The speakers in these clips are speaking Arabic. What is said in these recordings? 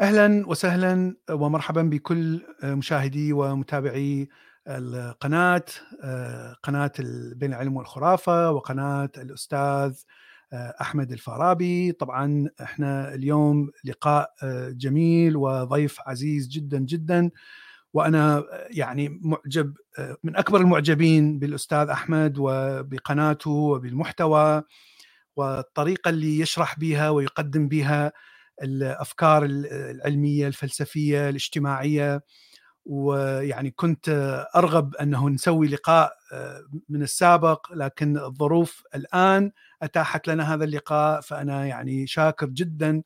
أهلا وسهلا ومرحبا بكل مشاهدي ومتابعي القناة قناة بين العلم والخرافة وقناة الأستاذ أحمد الفارابي. طبعا إحنا اليوم لقاء جميل وضيف عزيز جدا جدا. وأنا يعني معجب من أكبر المعجبين بالأستاذ أحمد وبقناته وبالمحتوى. والطريقة اللي يشرح بها ويقدم بها الأفكار العلمية الفلسفية الاجتماعية ويعني كنت أرغب أنه نسوي لقاء من السابق لكن الظروف الآن أتاحت لنا هذا اللقاء فأنا يعني شاكر جدا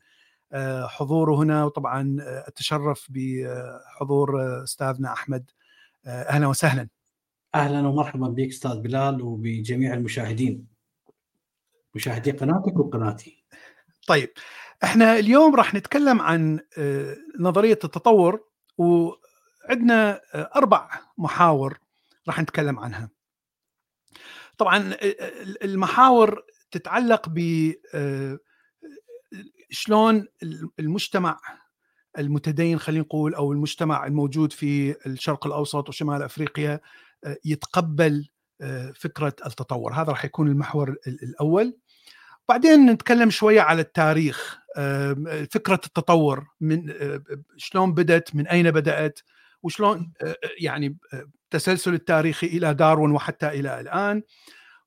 حضوره هنا وطبعا أتشرف بحضور أستاذنا أحمد. أهلا وسهلا. أهلا ومرحبا بك أستاذ بلال وبجميع المشاهدين. مشاهدي قناتك وقناتي. طيب. إحنا اليوم راح نتكلم عن نظرية التطور وعندنا أربع محاور راح نتكلم عنها. طبعا المحاور تتعلق ب شلون المجتمع المتدين خلينا نقول أو المجتمع الموجود في الشرق الأوسط وشمال أفريقيا يتقبل فكرة التطور. هذا راح يكون المحور الأول. بعدين نتكلم شوية على التاريخ فكرة التطور من شلون بدأت من أين بدأت وشلون يعني التسلسل التاريخي إلى داروين وحتى إلى الآن.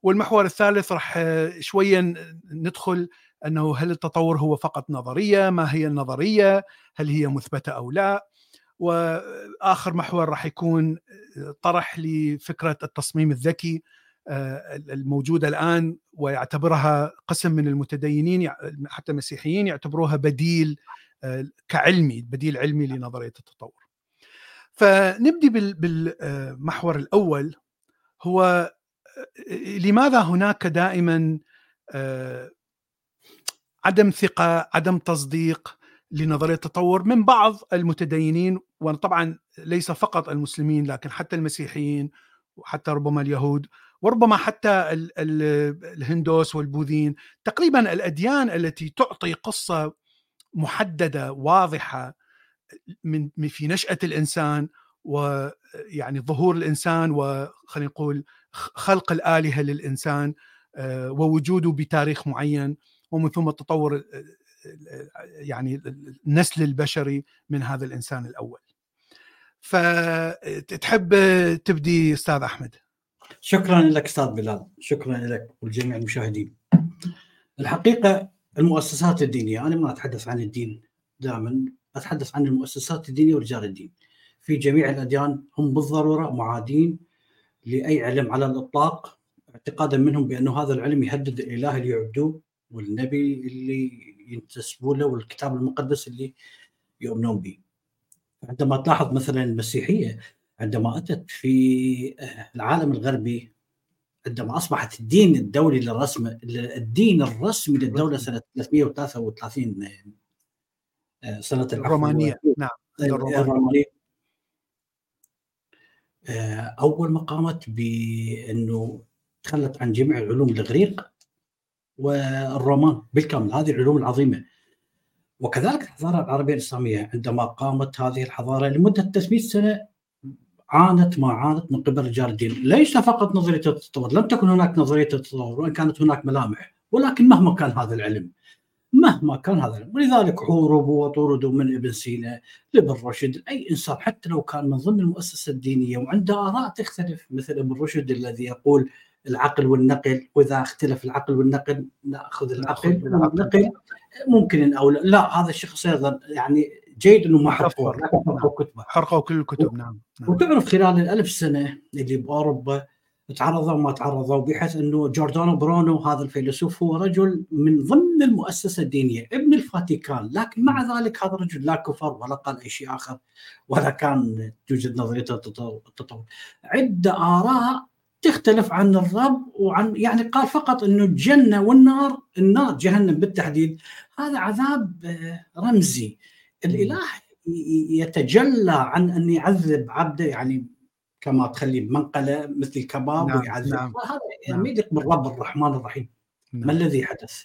والمحور الثالث راح شوية ندخل أنه هل التطور هو فقط نظرية ما هي النظرية هل هي مثبتة أو لا؟ وآخر محور راح يكون طرح لفكرة التصميم الذكي الموجودة الآن ويعتبرها قسم من المتدينين حتى المسيحيين يعتبروها بديل كعلمي بديل علمي لنظرية التطور. فنبدي بالمحور الأول هو لماذا هناك دائما عدم ثقة، عدم تصديق لنظرية التطور من بعض المتدينين وطبعا ليس فقط المسلمين لكن حتى المسيحيين وحتى ربما اليهود وربما حتى الهندوس والبوذيين تقريبا الأديان التي تعطي قصة محددة واضحة من في نشأة الإنسان ويعني ظهور الإنسان وخلينا نقول خلق الآلهة للإنسان ووجوده بتاريخ معين ومن ثم التطور يعني النسل البشري من هذا الإنسان الأول. فتحب تبدي أستاذ أحمد؟ شكرا لك أستاذ بلال. شكرا لك ولجميع المشاهدين. الحقيقة المؤسسات الدينية أنا ما أتحدث عن الدين دائما أتحدث عن المؤسسات الدينية ورجال الدين. في جميع الأديان هم بالضرورة معادين لأي علم على الإطلاق اعتقادا منهم بانه هذا العلم يهدد الإله اللي يعبدوه والنبي اللي ينتسبوا له والكتاب المقدس اللي يؤمنون به. عندما تلاحظ مثلا المسيحية عندما أتت في العالم الغربي عندما أصبحت الدين الدولي للرسم الدين الرسمي للدولة سنة 333 سنة الرومانية. نعم الرومانية. أول ما قامت بأنه تخلت عن جميع العلوم الإغريق والرومان بالكامل هذه العلوم العظيمة. وكذلك الحضارة العربية الإسلامية عندما قامت هذه الحضارة لمدة 300 سنة عانت ما عانت من قبل رجال الدين، ليس فقط نظرية التطور، لم تكن هناك نظرية التطور وإن كانت هناك ملامح، ولكن مهما كان هذا العلم مهما كان هذا العلم، ولذلك حوربوا وطردوا من ابن سينا لابن رشد، أي إنسان حتى لو كان من ضمن المؤسسة الدينية وعنده آراء تختلف مثل ابن رشد الذي يقول العقل والنقل وإذا اختلف العقل والنقل نأخذ العقل والنقل. ممكن أو لا هذا الشخص أيضا يعني جيد إنه ما حرقوا حرقوا كتبة. حرقوا كل الكتب نعم, نعم. وتعرف خلال الألف سنة اللي بأوروبا تعرضوا وما تعرضوا بحيث إنه جوردانو برونو هذا الفيلسوف هو رجل من ضمن المؤسسة الدينية ابن الفاتيكان. لكن مع ذلك هذا الرجل لا كفر ولا قال أي شيء آخر ولا كان توجد نظرية التطور عدة آراء تختلف عن الرب وعن يعني قال فقط إنه الجنة والنار النار جهنم بالتحديد. هذا عذاب رمزي. الإله يتجلى عن أن يعذب عبده يعني كما تخلي بمنقله مثل الكباب نعم ويعذب. نعم هذا يعني ما يليق بالرب الرحمن الرحيم. نعم. ما الذي حدث؟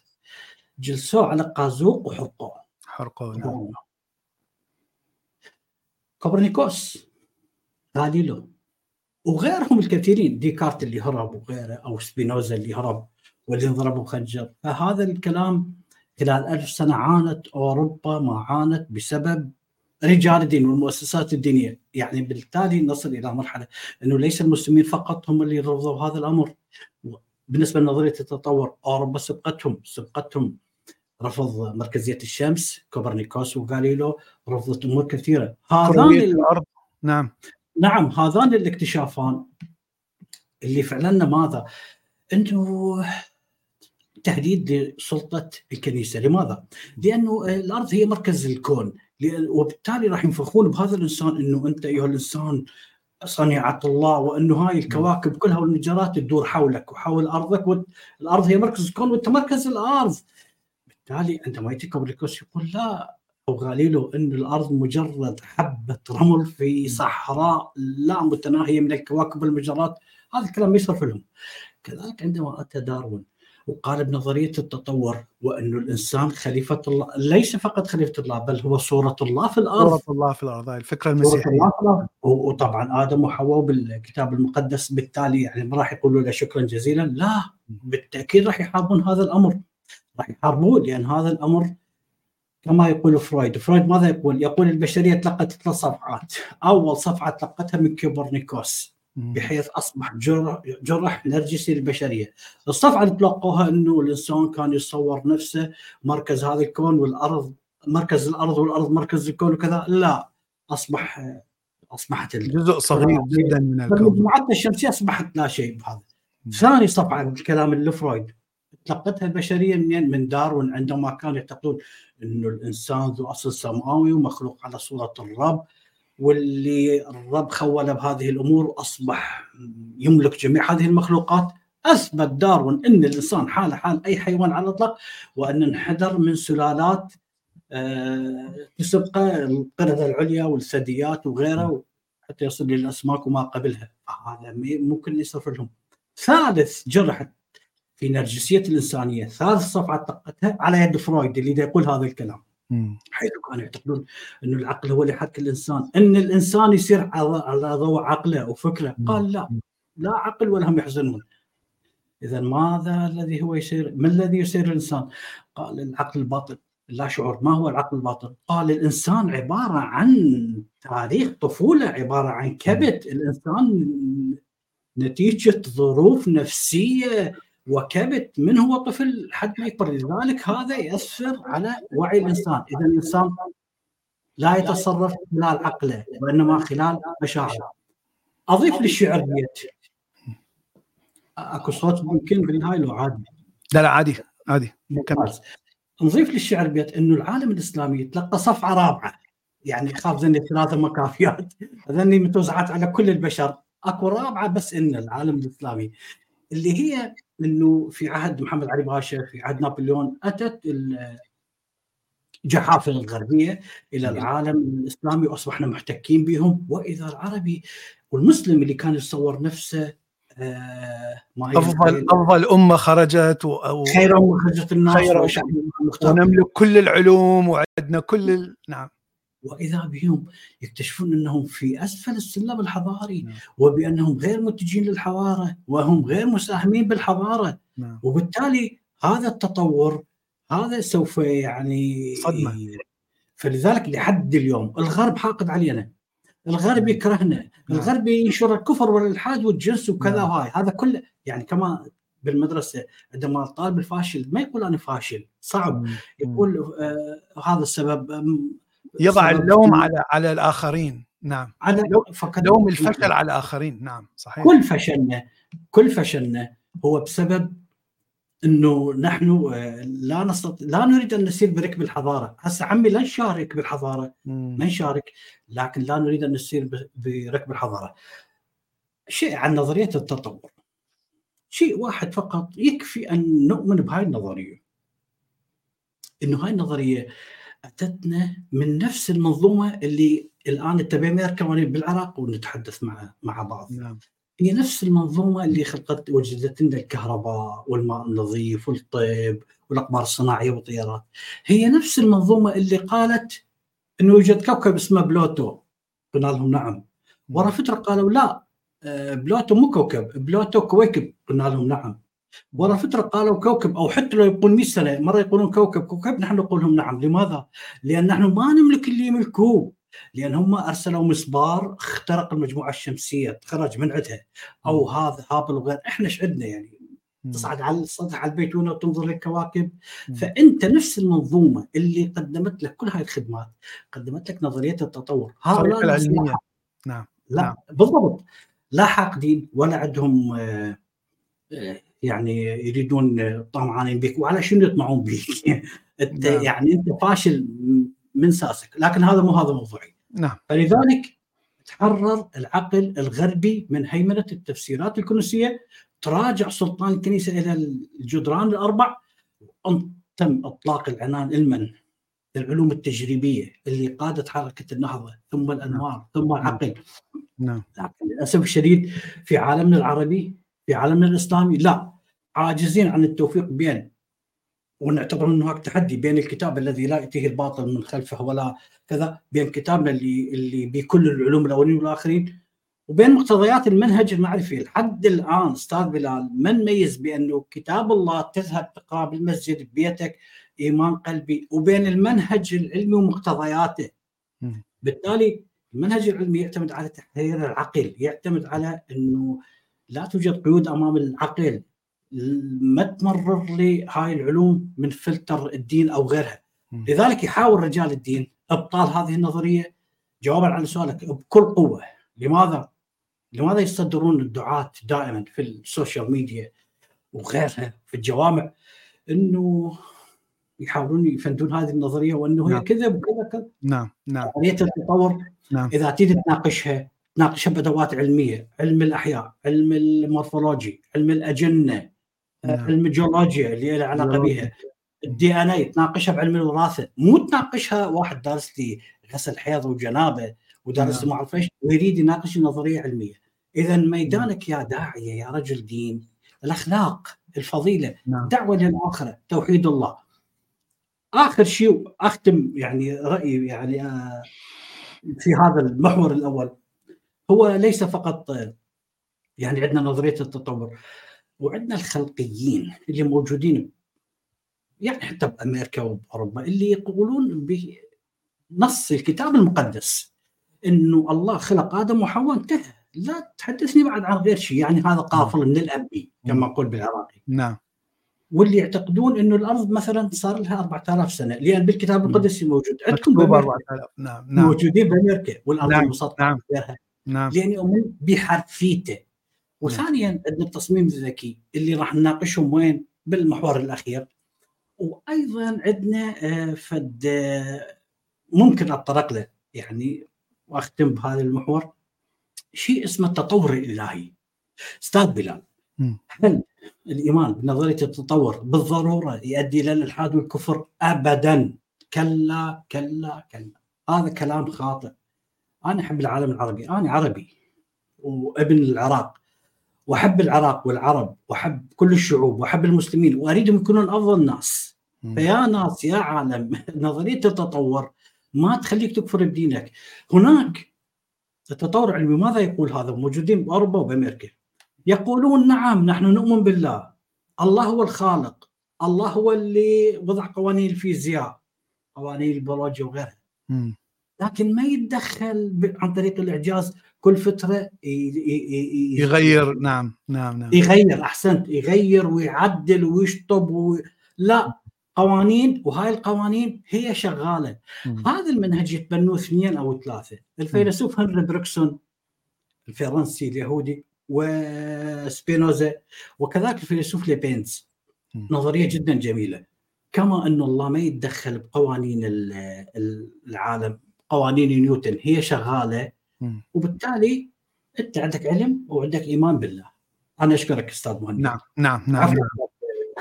جلسوه على قازوق وحرقوه حرقوه نعم. كوبرنيكوس غاليليو وغيرهم الكثيرين ديكارت اللي هرب وغيره أو سبينوزا اللي هرب واللي انضرب بخنجر فهذا الكلام خلال ألف سنة عانت أوروبا ما عانت بسبب رجال الدين والمؤسسات الدينية. يعني بالتالي نصل إلى مرحلة أنه ليس المسلمين فقط هم اللي رفضوا هذا الأمر. بالنسبة لنظرية التطور أوروبا سبقتهم سبقتهم رفض مركزية الشمس كوبرنيكوس وغاليلو رفضت أمور كثيرة. هذان الأرض. نعم. نعم هذان الاكتشافان اللي فعلا ماذا؟ انه تهديد لسلطة الكنيسة، لماذا؟ لأنه الأرض هي مركز الكون. وبالتالي راح ينفخون بهذا الإنسان إنه أنت أيها الإنسان صنيعة الله وأنه هاي الكواكب كلها والمجرات تدور حولك وحول أرضك والارض هي مركز الكون وأنت مركز الأرض. بالتالي عندما ياتي كوبريكوس يقول لا أو غاليلو إن الأرض مجرد حبة رمل في صحراء لا متناهية من الكواكب والمجرات. هذا الكلام ما يصرف لهم كذلك عندما اتى داروين وقال بنظريه التطور وانه الإنسان خليفة الله ليس فقط خليفة الله بل هو صورة الله في الأرض. صورة الله في الأرض هاي الفكرة المسيحية. وطبعا آدم وحواء بالكتاب المقدس بالتالي يعني ما راح يقولوا له شكرا جزيلا لا بالتأكيد راح يحاربون هذا الأمر. راح يحاربون لأن هذا الأمر كما يقول فرويد فرويد ماذا يقول؟ يقول البشرية تلقت ثلاث صفعات. أول صفعة تلقتها من كوبرنيكوس بحيث أصبح جرح, جرح نرجسي للبشريه. الصفعه اللي تلقوها إنه الإنسان كان يتصور نفسه مركز هذا الكون والأرض مركز الأرض والأرض مركز الكون وكذا لا اصبح أصبحت جزء صغير جدا من الكون المجموعات الشمسية أصبحت لا شيء بهذا. ثاني صفعه الكلام اللي فرويد تلقتها البشرية منين؟ من داروين عندما كانوا يعتقدون إنه الإنسان ذو أصل سماوي ومخلوق على صورة الرب واللي الرب خوله بهذه الأمور واصبح يملك جميع هذه المخلوقات. أثبت داروين إن الإنسان حاله حال أي حيوان على الأطلاق وأن انحدر من سلالات تسبقه آه، القرده العليا والثدييات وغيره حتى يصل للاسماك وما قبلها. هذا ممكن يصرف لهم ثالث جرح في نرجسية الإنسانية ثالث صفعة طقتها على يد فرويد اللي يقول هذا الكلام. حيث كانوا يعتقدون إنه العقل هو اللي حك الإنسان. إن الإنسان يصير على ضوء عقله وفكره. قال لا لا عقل ولا هم يحزنون. اذا ماذا الذي هو يصير؟ ما الذي يصير الإنسان؟ قال العقل الباطن. لا شعور. ما هو العقل الباطن؟ قال الإنسان عبارة عن تاريخ طفولة عبارة عن كبت. الإنسان نتيجة ظروف نفسية وكبت من هو طفل حد ما يكبر لذلك هذا يأثر على وعي الإنسان. إذا الإنسان لا يتصرف خلال عقله وإنما خلال مشاعره. أضيف للشعر بيت. أكو صوت ممكن في النهايه لو عادي؟ لا لا عادي عادي. نضيف للشعر بيت إنه العالم الإسلامي تلقى صفعة رابعة. يعني خاف زني ثلاثة مكافيات. ذني متوزعات على كل البشر. أكو رابعة بس إن العالم الإسلامي. اللي هي إنه في عهد محمد علي باشا في عهد نابليون أتت الجحافل الغربية إلى العالم الإسلامي وأصبحنا محتكين بهم. وإذا العربي والمسلم اللي كان يتصور نفسه آه ما افضل أفضل أمة خرجت و... خير أمة خرجت الناس خير ونملك كل العلوم وعندنا كل ال... نعم. واذا بهم يكتشفون أنهم في أسفل السلم الحضاري نعم. وبأنهم غير متجهين للحضارة وهم غير مساهمين بالحضارة نعم. وبالتالي هذا التطور هذا سوف يعني صدمة فلذلك لحد اليوم الغرب حاقد علينا الغرب نعم. يكرهنا نعم. الغرب ينشر الكفر والإلحاد والجنس وكذا نعم. وهاي هذا كله يعني كما بالمدرسة عندما الطالب الفاشل ما يقول أنا فاشل صعب يقول آه هذا السبب يضع اللوم على على الآخرين. نعم. على لوم الفشل. على الآخرين. نعم صحيح. كل فشلنا كل فشلنا هو بسبب إنه نحن آه، لا نستطيع لا نريد أن نسير بركب الحضارة، هسه عمي لا نشارك بالحضاره ما نشارك لكن لا نريد أن نسير بركب الحضارة. شيء عن نظرية التطور. شيء واحد فقط يكفي أن نؤمن بهاي النظرية. إنه هاي النظرية اتتنا من نفس المنظومة اللي الآن التبعية كونين بالعراق ونتحدث مع مع بعض. نعم. هي نفس المنظومة اللي خلقت وجدت لنا الكهرباء والماء النظيف والطب والأقمار الصناعية والطيارات. هي نفس المنظومة اللي قالت إنه يوجد كوكب اسمه بلوتو. قلنا لهم نعم. ورا فترة قالوا لا آه، بلوتو مو كوكب بلوتو كويكب. قلنا لهم نعم. ورا فترة قالوا كوكب أو حتى لو يقول 100 سنه مرة يقولون كوكب كوكب نحن نقول لهم نعم. لماذا؟ لأن نحن ما نملك اللي يملكوه. لأن هم أرسلوا مسبار اخترق المجموعة الشمسية تخرج من عندها أو هذا هابل وغير إحنا إيش عندنا يعني؟ تصعد على السطح على البيتونه وتنظر للكواكب فأنت نفس المنظومة اللي قدمت لك كل هاي الخدمات قدمت لك نظرية التطور. هؤلاء العلمية. نعم. لا نعم. بالضبط. لا حاقدين ولا عندهم آه، آه، يعني يريدون طمعانين بك وعلى شنو يطمعون بك أنت نعم. يعني أنت فاشل من ساسك. لكن هذا مو هذا موضوعي. نعم. فلذلك تحرر العقل الغربي من هيمنة التفسيرات الكنسية. تراجع سلطان الكنيسة إلى الجدران الأربع. تم إطلاق العنان إلمن العلوم التجريبية اللي قادت حركة النهضة ثم الأنوار نعم. ثم العقل. نعم. لكن للأسف الشديد في عالمنا العربي في عالمنا الإسلامي لا. عاجزين عن التوفيق بين ونعتبر أنه هناك تحدي بين الكتاب الذي لا يأتيه الباطل من خلفه ولا كذا بين كتابنا اللي اللي بكل العلوم الأولين والآخرين وبين مقتضيات المنهج المعرفي. لحد الآن أستاذ بلال ما نميز بأنه كتاب الله تذهب تقرا بالمسجد ببيتك إيمان قلبي وبين المنهج العلمي ومقتضياته؟ بالتالي المنهج العلمي يعتمد على تحرير العقل يعتمد على أنه لا توجد قيود أمام العقل. ما تمرر لي هاي العلوم من فلتر الدين أو غيرها. لذلك يحاول رجال الدين إبطال هذه النظرية جوابا على سؤالك بكل قوة. لماذا؟ لماذا يصدرون الدعاة دائما في ال social media وغيرها في الجوامع؟ إنه يحاولون يفندون هذه النظرية وإنه هي نعم. كذب وكذا كذا. نعم نعم. عمليه التطور نعم. إذا تريد تناقشها تناقشها بادوات علمية علم الأحياء علم المورفولوجي علم الأجنة نعم. علم الجيولوجيا اللي لها علاقة بها ال DNA تناقشها بعلم الوراثة مو تناقشها واحد دارس لي غسل حيض وجنابة ودارس نعم. ما اعرف إيش ويريد يناقش نظرية علمية اذا ميدانك يا داعية يا رجل دين الأخلاق الفضيلة نعم. دعوة للآخرة توحيد الله آخر شيء أختم يعني رأيي يعني آه، في هذا المحور الأول هو ليس فقط يعني عندنا نظرية التطور وعندنا الخلقيين اللي موجودين يعني حتى بأمريكا وبأوروبا اللي يقولون بنص الكتاب المقدس إنه الله خلق آدم وحواء انتهى. لا تحدثني بعد عن غير شيء يعني هذا قافل من الابي كما نقول بالعراقي. نعم. واللي يعتقدون إنه الأرض مثلا صار لها 4000 سنة لأن بالكتاب المقدس موجود. عندكم 4000 نعم. نعم. موجودين بأمريكا والأرض نعم. المسطحة نعم. نعم. لأن يؤمن بحرفيته وثانيا عندنا التصميم الذكي اللي راح نناقشهم وين؟ بالمحور الأخير. وأيضا عندنا آه، فد آه، ممكن أتطرق له يعني وأختم بهذا المحور. شيء اسمه التطور الإلهي. أستاذ بلال هل الإيمان بنظرية التطور بالضرورة يؤدي إلى الإلحاد والكفر؟ ابدا. كلا كلا كلا. هذا كلام خاطئ. أنا أحب العالم العربي. أنا عربي وابن العراق وأحب العراق والعرب وأحب كل الشعوب وأحب المسلمين وأريدهم يكونون أفضل ناس. فيا ناس يا عالم نظرية التطور ما تخليك تكفر بدينك. هناك التطور العلمي ماذا يقول هذا؟ موجودين بأوروبا وبأمريكا. يقولون نعم نحن نؤمن بالله. الله هو الخالق. الله هو اللي وضع قوانين الفيزياء قوانين البيولوجيا وغيرها. لكن ما يتدخل عن طريق الإعجاز كل فترة يغير. نعم نعم نعم. يغير أحسنت. يغير ويعدل ويشطب و... لا قوانين وهاي القوانين هي شغالة. هذا المنهج يتبنوه اثنين أو ثلاثة. الفيلسوف هنري بيرغسون الفرنسي اليهودي وسبينوزا وكذلك الفيلسوف لايبنتز. نظرية جدا جميلة. كما أن الله ما يتدخل بقوانين العالم قوانين نيوتن هي شغالة. وبالتالي أنت عندك علم وعندك إيمان بالله. أنا أشكرك أستاذ مهند. نعم نعم نعم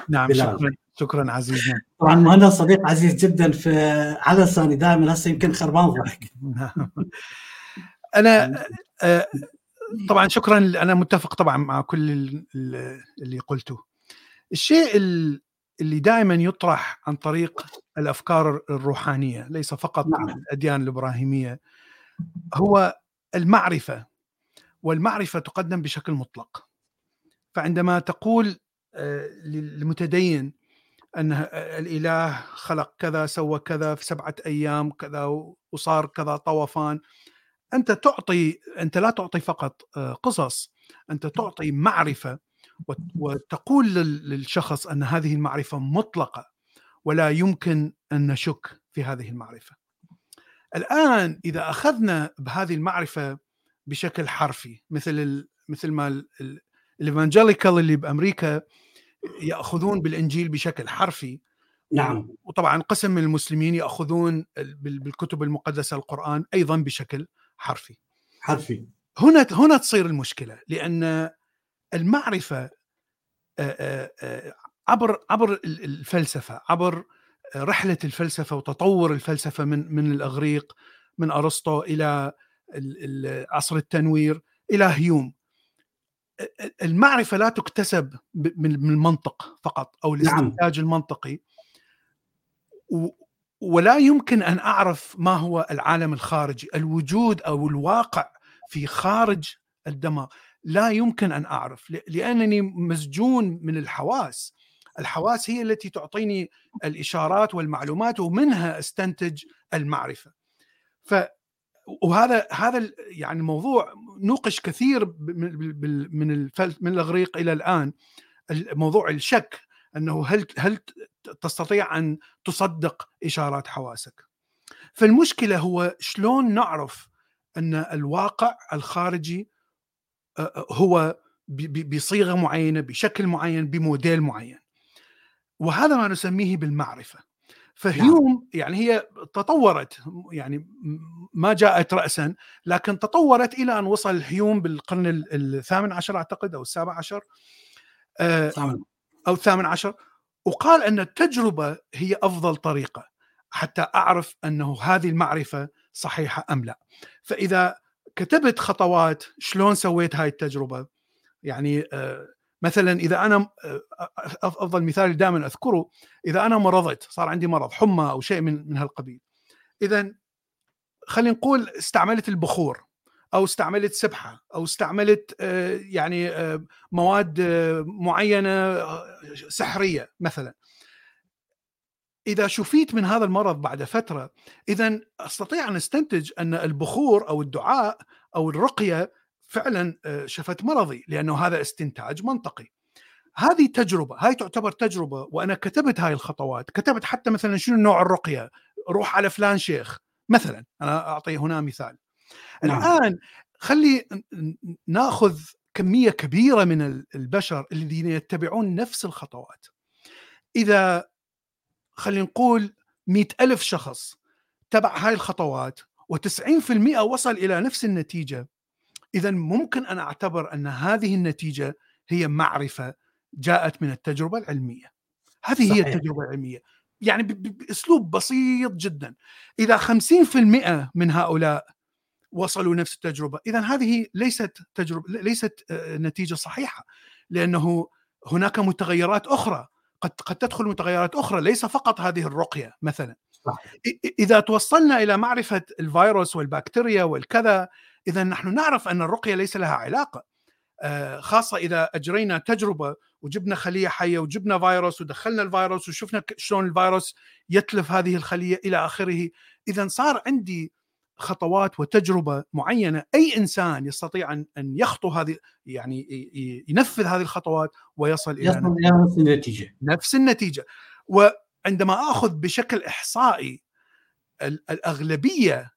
نعم. شكرا شكرا عزيزنا طبعا مهند صديق عزيز جدا في على لساني دائما هسه يمكن خربان ضحك. أنا آه، طبعا شكرا أنا متفق طبعا مع كل اللي قلته. الشيء اللي دائما يطرح عن طريق الأفكار الروحانية ليس فقط نعم. الأديان الإبراهيمية هو المعرفة والمعرفة تقدم بشكل مطلق. فعندما تقول آه، للمتدين ان الإله خلق كذا سوى كذا في سبعة أيام كذا وصار كذا طوفان أنت تعطي أنت لا تعطي فقط آه، قصص أنت تعطي معرفة. وتقول للشخص أن هذه المعرفة مطلقة ولا يمكن أن نشك في هذه المعرفة. الآن إذا أخذنا بهذه المعرفة بشكل حرفي مثل مثل ما الإيفانجيليكال اللي بأمريكا يأخذون بالإنجيل بشكل حرفي نعم. وطبعا قسم من المسلمين يأخذون بالكتب المقدسة القرآن أيضا بشكل حرفي. حرفي. هنا هنا تصير المشكلة لأن المعرفة عبر عبر الفلسفة عبر رحلة الفلسفة وتطور الفلسفة من من الأغريق من أرسطو إلى عصر التنوير إلى هيوم المعرفة لا تكتسب من المنطق فقط أو نعم. الاستنتاج نعم. المنطقي ولا يمكن أن أعرف ما هو العالم الخارجي الوجود أو الواقع في خارج الدماغ لا يمكن أن أعرف لأنني مسجون من الحواس. الحواس هي التي تعطيني الإشارات والمعلومات ومنها أستنتج المعرفة. ف وهذا هذا يعني الموضوع نوقش كثير من من الإغريق إلى الآن. موضوع الشك أنه هل هل تستطيع أن تصدق إشارات حواسك. فالمشكلة هو شلون نعرف أن الواقع الخارجي هو بصيغة معينة بشكل معين بموديل معين. وهذا ما نسميه بالمعرفة. فهيوم نعم. يعني هي تطورت يعني ما جاءت راسا لكن تطورت إلى أن وصل هيوم بالقرن الثامن عشر أعتقد أو السابع عشر أو الثامن عشر. وقال أن التجربة هي أفضل طريقة حتى أعرف أنه هذه المعرفة صحيحة أم لا. فإذا كتبت خطوات شلون سويت هاي التجربة. يعني آه، مثلا إذا أنا آه، أفضل مثال دائما أذكره إذا أنا مرضت صار عندي مرض حمى أو شيء من من هالقبيل. اذا خلينا نقول استعملت البخور أو استعملت سبحة أو استعملت آه، يعني مواد معينة سحرية مثلا. إذا شفيت من هذا المرض بعد فترة إذا أستطيع أن أستنتج أن البخور أو الدعاء أو الرقية فعلا آه، شفت مرضي لأنه هذا استنتاج منطقي. هذه تجربة هاي تعتبر تجربة وأنا كتبت هاي الخطوات كتبت حتى مثلا شنو نوع الرقية روح على فلان شيخ مثلا أنا اعطي هنا مثال. نعم. الآن خلي نأخذ كمية كبيرة من البشر الذين يتبعون نفس الخطوات. إذا خلينا نقول مئة ألف شخص تبع هاي الخطوات و90% وصل إلى نفس النتيجة. إذا ممكن أن أعتبر أن هذه النتيجة هي معرفة جاءت من التجربة العلمية. هذه صحيح. هي التجربة العلمية. يعني بأسلوب بسيط جدا. إذا 50% من هؤلاء وصلوا نفس التجربة إذا هذه ليست تجربة ليست آه، نتيجة صحيحة لأنه هناك متغيرات أخرى قد قد تدخل متغيرات أخرى ليس فقط هذه الرقية مثلا صح. إذا توصلنا إلى معرفة الفيروس والبكتيريا والكذا اذا نحن نعرف أن الرقية ليس لها علاقة آه، خاصة إذا أجرينا تجربة وجبنا خلية حية وجبنا فيروس ودخلنا الفيروس وشفنا شلون الفيروس يتلف هذه الخلية إلى آخره اذا صار عندي خطوات وتجربة معينة أي إنسان يستطيع أن أن يخطو هذه يعني ينفذ هذه الخطوات ويصل إلى يصل إلى نفس النتيجة. نفس النتيجة. وعندما آخذ بشكل إحصائي الأغلبية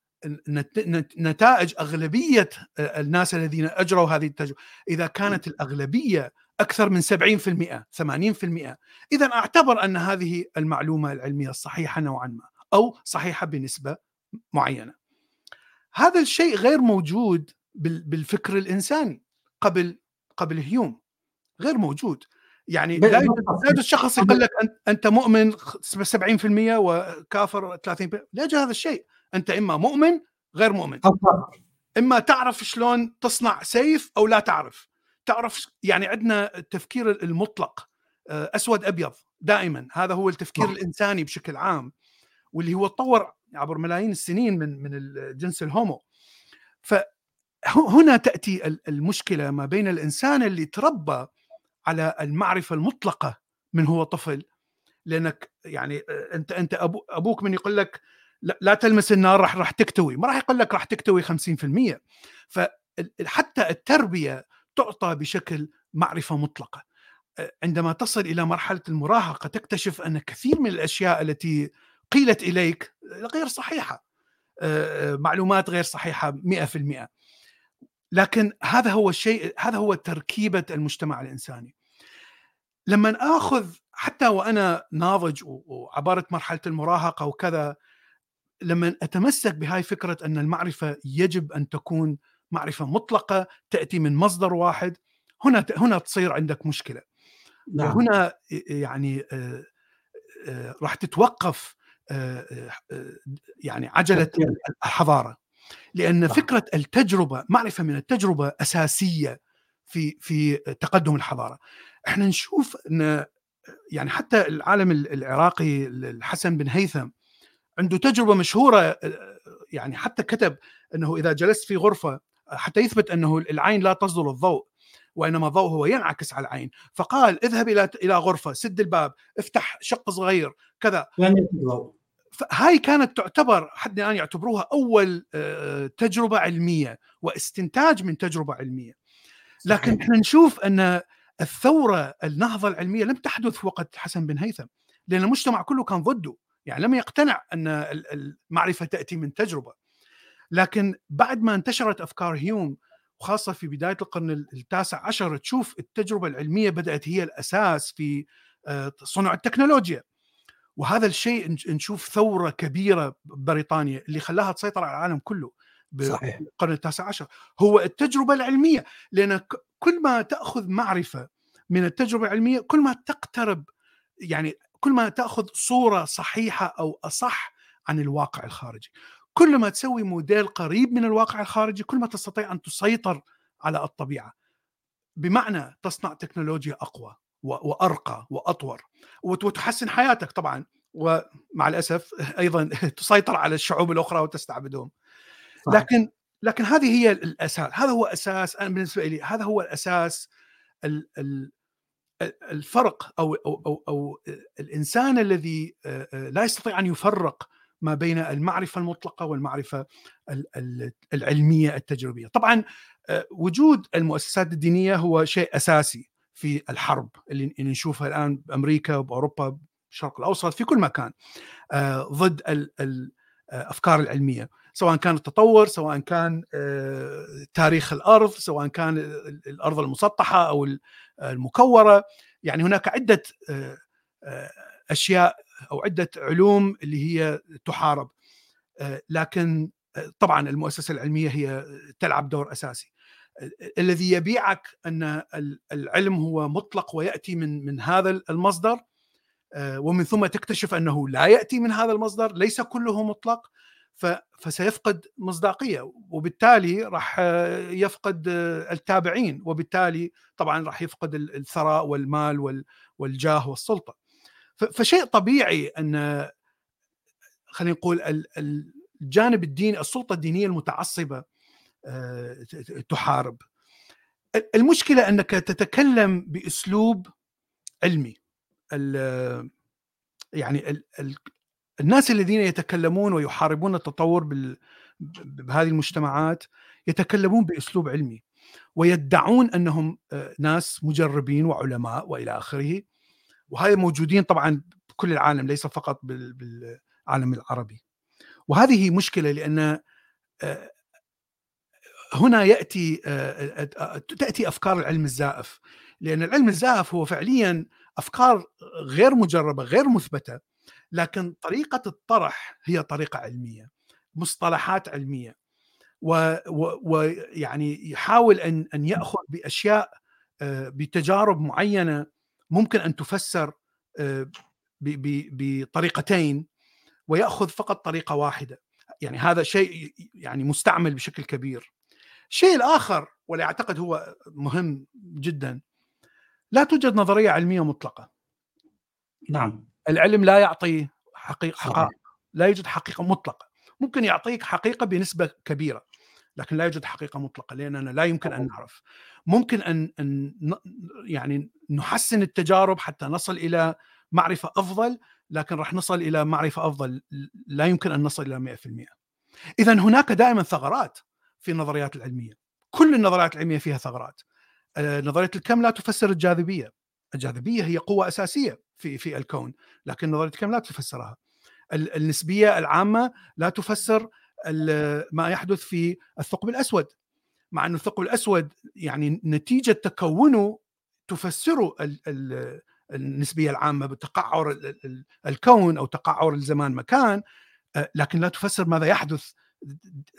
نتائج أغلبية الناس الذين أجروا هذه التجربة إذا كانت الأغلبية أكثر من 70% 80% إذا أعتبر أن هذه المعلومة العلمية صحيحة نوعا ما أو صحيحة بنسبة معينة. هذا الشيء غير موجود بالفكر الإنساني قبل قبل هيوم غير موجود. يعني لا يوجد الشخص يقول لك أنت مؤمن 70% وكافر 30% لا يوجد هذا الشيء. أنت إما مؤمن غير مؤمن. إما تعرف شلون تصنع سيف أو لا تعرف. تعرف يعني عندنا التفكير المطلق آه، أسود أبيض دائما. هذا هو التفكير الإنساني بشكل عام واللي هو تطور عبر ملايين السنين من من الجنس الهومو. فهنا تأتي المشكلة ما بين الإنسان اللي تربى على المعرفة المطلقة من هو طفل. لأنك يعني أنت أنت أبوك من يقول لك لا تلمس النار راح راح تكتوي. ما راح يقول لك راح تكتوي 50% فحتى التربية تعطى بشكل معرفة مطلقة. عندما تصل إلى مرحلة المراهقة تكتشف أن كثير من الأشياء التي قيلت إليك غير صحيحة معلومات غير صحيحة 100% لكن هذا هو الشيء هذا هو تركيبة المجتمع الإنساني. لما آخذ حتى وأنا ناضج وعبرت مرحلة المراهقة وكذا لما أتمسك بهاي فكرة أن المعرفة يجب أن تكون معرفة مطلقة تأتي من مصدر واحد هنا هنا تصير عندك مشكلة. نعم. وهنا يعني راح تتوقف يعني عجلة الحضارة. لأن فكرة التجربة معرفة من التجربة أساسية في في تقدم الحضارة. إحنا نشوف إن يعني حتى العالم العراقي الحسن بن هيثم عنده تجربة مشهورة يعني حتى كتب إنه إذا جلست في غرفة حتى يثبت إنه العين لا تصدر الضوء. وإنما الضوء هو ينعكس على العين. فقال اذهب إلى إلى غرفة سد الباب افتح شق صغير كذا. هاي كانت تعتبر حد الآن يعتبروها أول آه، تجربة علمية واستنتاج من تجربة علمية. لكن إحنا نشوف أن الثورة النهضة العلمية لم تحدث وقت حسن بن هيثم لأن المجتمع كله كان ضده. يعني لم يقتنع أن المعرفة تأتي من تجربة. لكن بعد ما انتشرت أفكار هيوم وخاصة في بداية القرن التاسع عشر تشوف التجربة العلمية بدأت هي الأساس في آه، صنع التكنولوجيا. وهذا الشيء نشوف ثورة كبيرة ببريطانيا اللي خلاها تسيطر على العالم كله صحيح. القرن التاسع عشر. هو التجربة العلمية لأن كل ما تأخذ معرفة من التجربة العلمية كل ما تقترب يعني كل ما تأخذ صورة صحيحة أو أصح عن الواقع الخارجي. كل ما تسوي موديل قريب من الواقع الخارجي كل ما تستطيع أن تسيطر على الطبيعة. بمعنى تصنع تكنولوجيا أقوى وأرقى وأطور وتحسن حياتك طبعا ومع الأسف أيضا تسيطر على الشعوب الأخرى وتستعبدهم. لكن لكن هذه هي الأساس هذا هو أساس أنا بالنسبة لي هذا هو الأساس الفرق أو أو أو, أو الإنسان الذي لا يستطيع أن يفرق ما بين المعرفة المطلقة والمعرفة العلمية التجريبية. طبعا وجود المؤسسات الدينية هو شيء أساسي في الحرب اللي نشوفها الآن بأمريكا وبأوروبا بالشرق الأوسط في كل مكان ضد الافكار العلمية سواء كان التطور سواء كان تاريخ الأرض سواء كان الأرض المسطحة أو المكورة يعني هناك عدة أشياء أو عدة علوم اللي هي تحارب. لكن طبعا المؤسسة العلمية هي تلعب دور أساسي. الذي يبيعك أن العلم هو مطلق ويأتي من من هذا المصدر ومن ثم تكتشف أنه لا يأتي من هذا المصدر ليس كله مطلق فسيفقد مصداقية. وبالتالي راح يفقد التابعين وبالتالي طبعا راح يفقد الثراء والمال والجاه والسلطة. فشيء طبيعي أن خلينا نقول الجانب الديني السلطة الدينية المتعصبة آه، تحارب. المشكلة أنك تتكلم بأسلوب علمي. يعني الناس الذين يتكلمون ويحاربون التطور بهذه المجتمعات يتكلمون بأسلوب علمي ويدعون أنهم آه، ناس مجربين وعلماء وإلى آخره. وهذا موجودين طبعا بكل العالم ليس فقط بالعالم العربي. وهذه مشكلة لأن آه، هنا يأتي آه، تأتي أفكار العلم الزائف. لأن العلم الزائف هو فعليا أفكار غير مجربة غير مثبتة لكن طريقة الطرح هي طريقة علمية مصطلحات علمية. ويعني يحاول ان أن يأخذ بأشياء آه، بتجارب معينة ممكن أن تفسر آه، بطريقتين ويأخذ فقط طريقة واحدة. يعني هذا شيء يعني مستعمل بشكل كبير. الشيء الآخر واللي أعتقد هو مهم جدا لا توجد نظرية علمية مطلقة. نعم. العلم لا يعطي حقيقه حقائق لا يوجد حقيقة مطلقة. ممكن يعطيك حقيقة بنسبة كبيرة لكن لا يوجد حقيقة مطلقة لأننا لا يمكن أن نعرف. ممكن أن أن يعني نحسن التجارب حتى نصل إلى معرفة أفضل لكن راح نصل إلى معرفة أفضل لا يمكن أن نصل إلى 100% اذا هناك دائما ثغرات في النظريات العلمية. كل النظريات العلمية فيها ثغرات. آه، نظرية الكم لا تفسر الجاذبية. الجاذبية هي قوة أساسية في في الكون لكن نظرية الكم لا تفسرها. النسبية العامة لا تفسر ما يحدث في الثقب الأسود. مع أن الثقب الأسود يعني نتيجة تكونه تفسره النسبية العامة بتقعر الكون أو تقعر الزمان مكان آه، لكن لا تفسر ماذا يحدث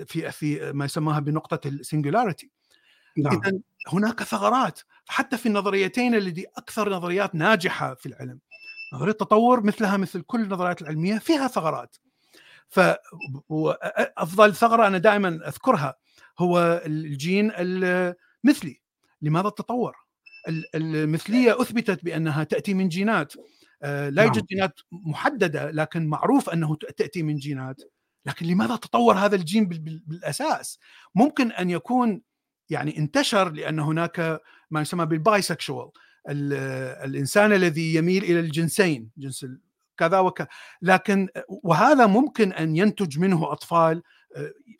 في في ما يسمىها بنقطة السنجولاريتي نعم. اذا هناك ثغرات حتى في النظريتين التي أكثر نظريات ناجحة في العلم. نظرية التطور مثلها مثل كل النظريات العلمية فيها ثغرات. فافضل ثغرة أنا دائما أذكرها هو الجين المثلي لماذا التطور المثلية أثبتت بأنها تأتي من جينات. آه، لا يوجد نعم. جينات محددة لكن معروف أنه تأتي من جينات. لكن لماذا تطور هذا الجين بالأساس؟ ممكن أن يكون يعني انتشر لأن هناك ما يسمى بالبايسكشوال الإنسان الذي يميل إلى الجنسين جنس كذا وكذا لكن وهذا ممكن أن ينتج منه أطفال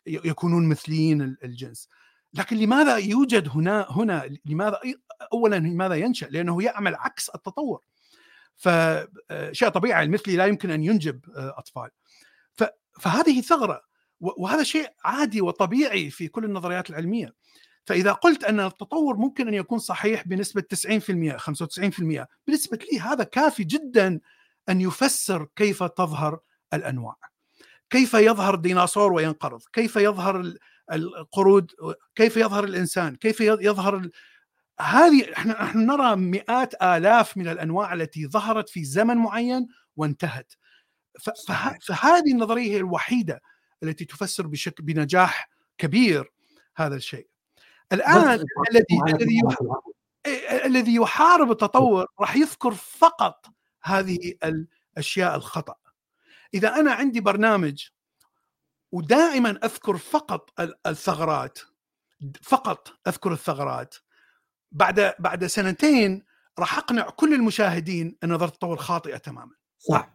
يكونون مثليين الجنس. لكن لماذا يوجد هنا هنا لماذا اولا لماذا ينشأ؟ لأنه يعمل عكس التطور. فشيء طبيعي المثلي لا يمكن أن ينجب آه، أطفال. فهذه ثغرة وهذا شيء عادي وطبيعي في كل النظريات العلمية. فإذا قلت أن التطور ممكن أن يكون صحيح بنسبة 90% 95% بالنسبة لي هذا كافي جدا أن يفسر كيف تظهر الأنواع. كيف يظهر الديناصور وينقرض؟ كيف يظهر القرود؟ كيف يظهر الإنسان؟ كيف يظهر هذه إحنا إحنا نرى مئات آلاف من الأنواع التي ظهرت في زمن معين وانتهت. فهذه النظرية هي الوحيدة التي تفسر بشكل بنجاح كبير هذا الشيء. الآن الذي الذي الذي يحارب التطور راح يذكر فقط هذه الاشياء الخطأ. إذا أنا عندي برنامج ودائما أذكر فقط الثغرات فقط أذكر الثغرات بعد بعد سنتين راح أقنع كل المشاهدين أن نظريه التطور خاطئة تماما. صح.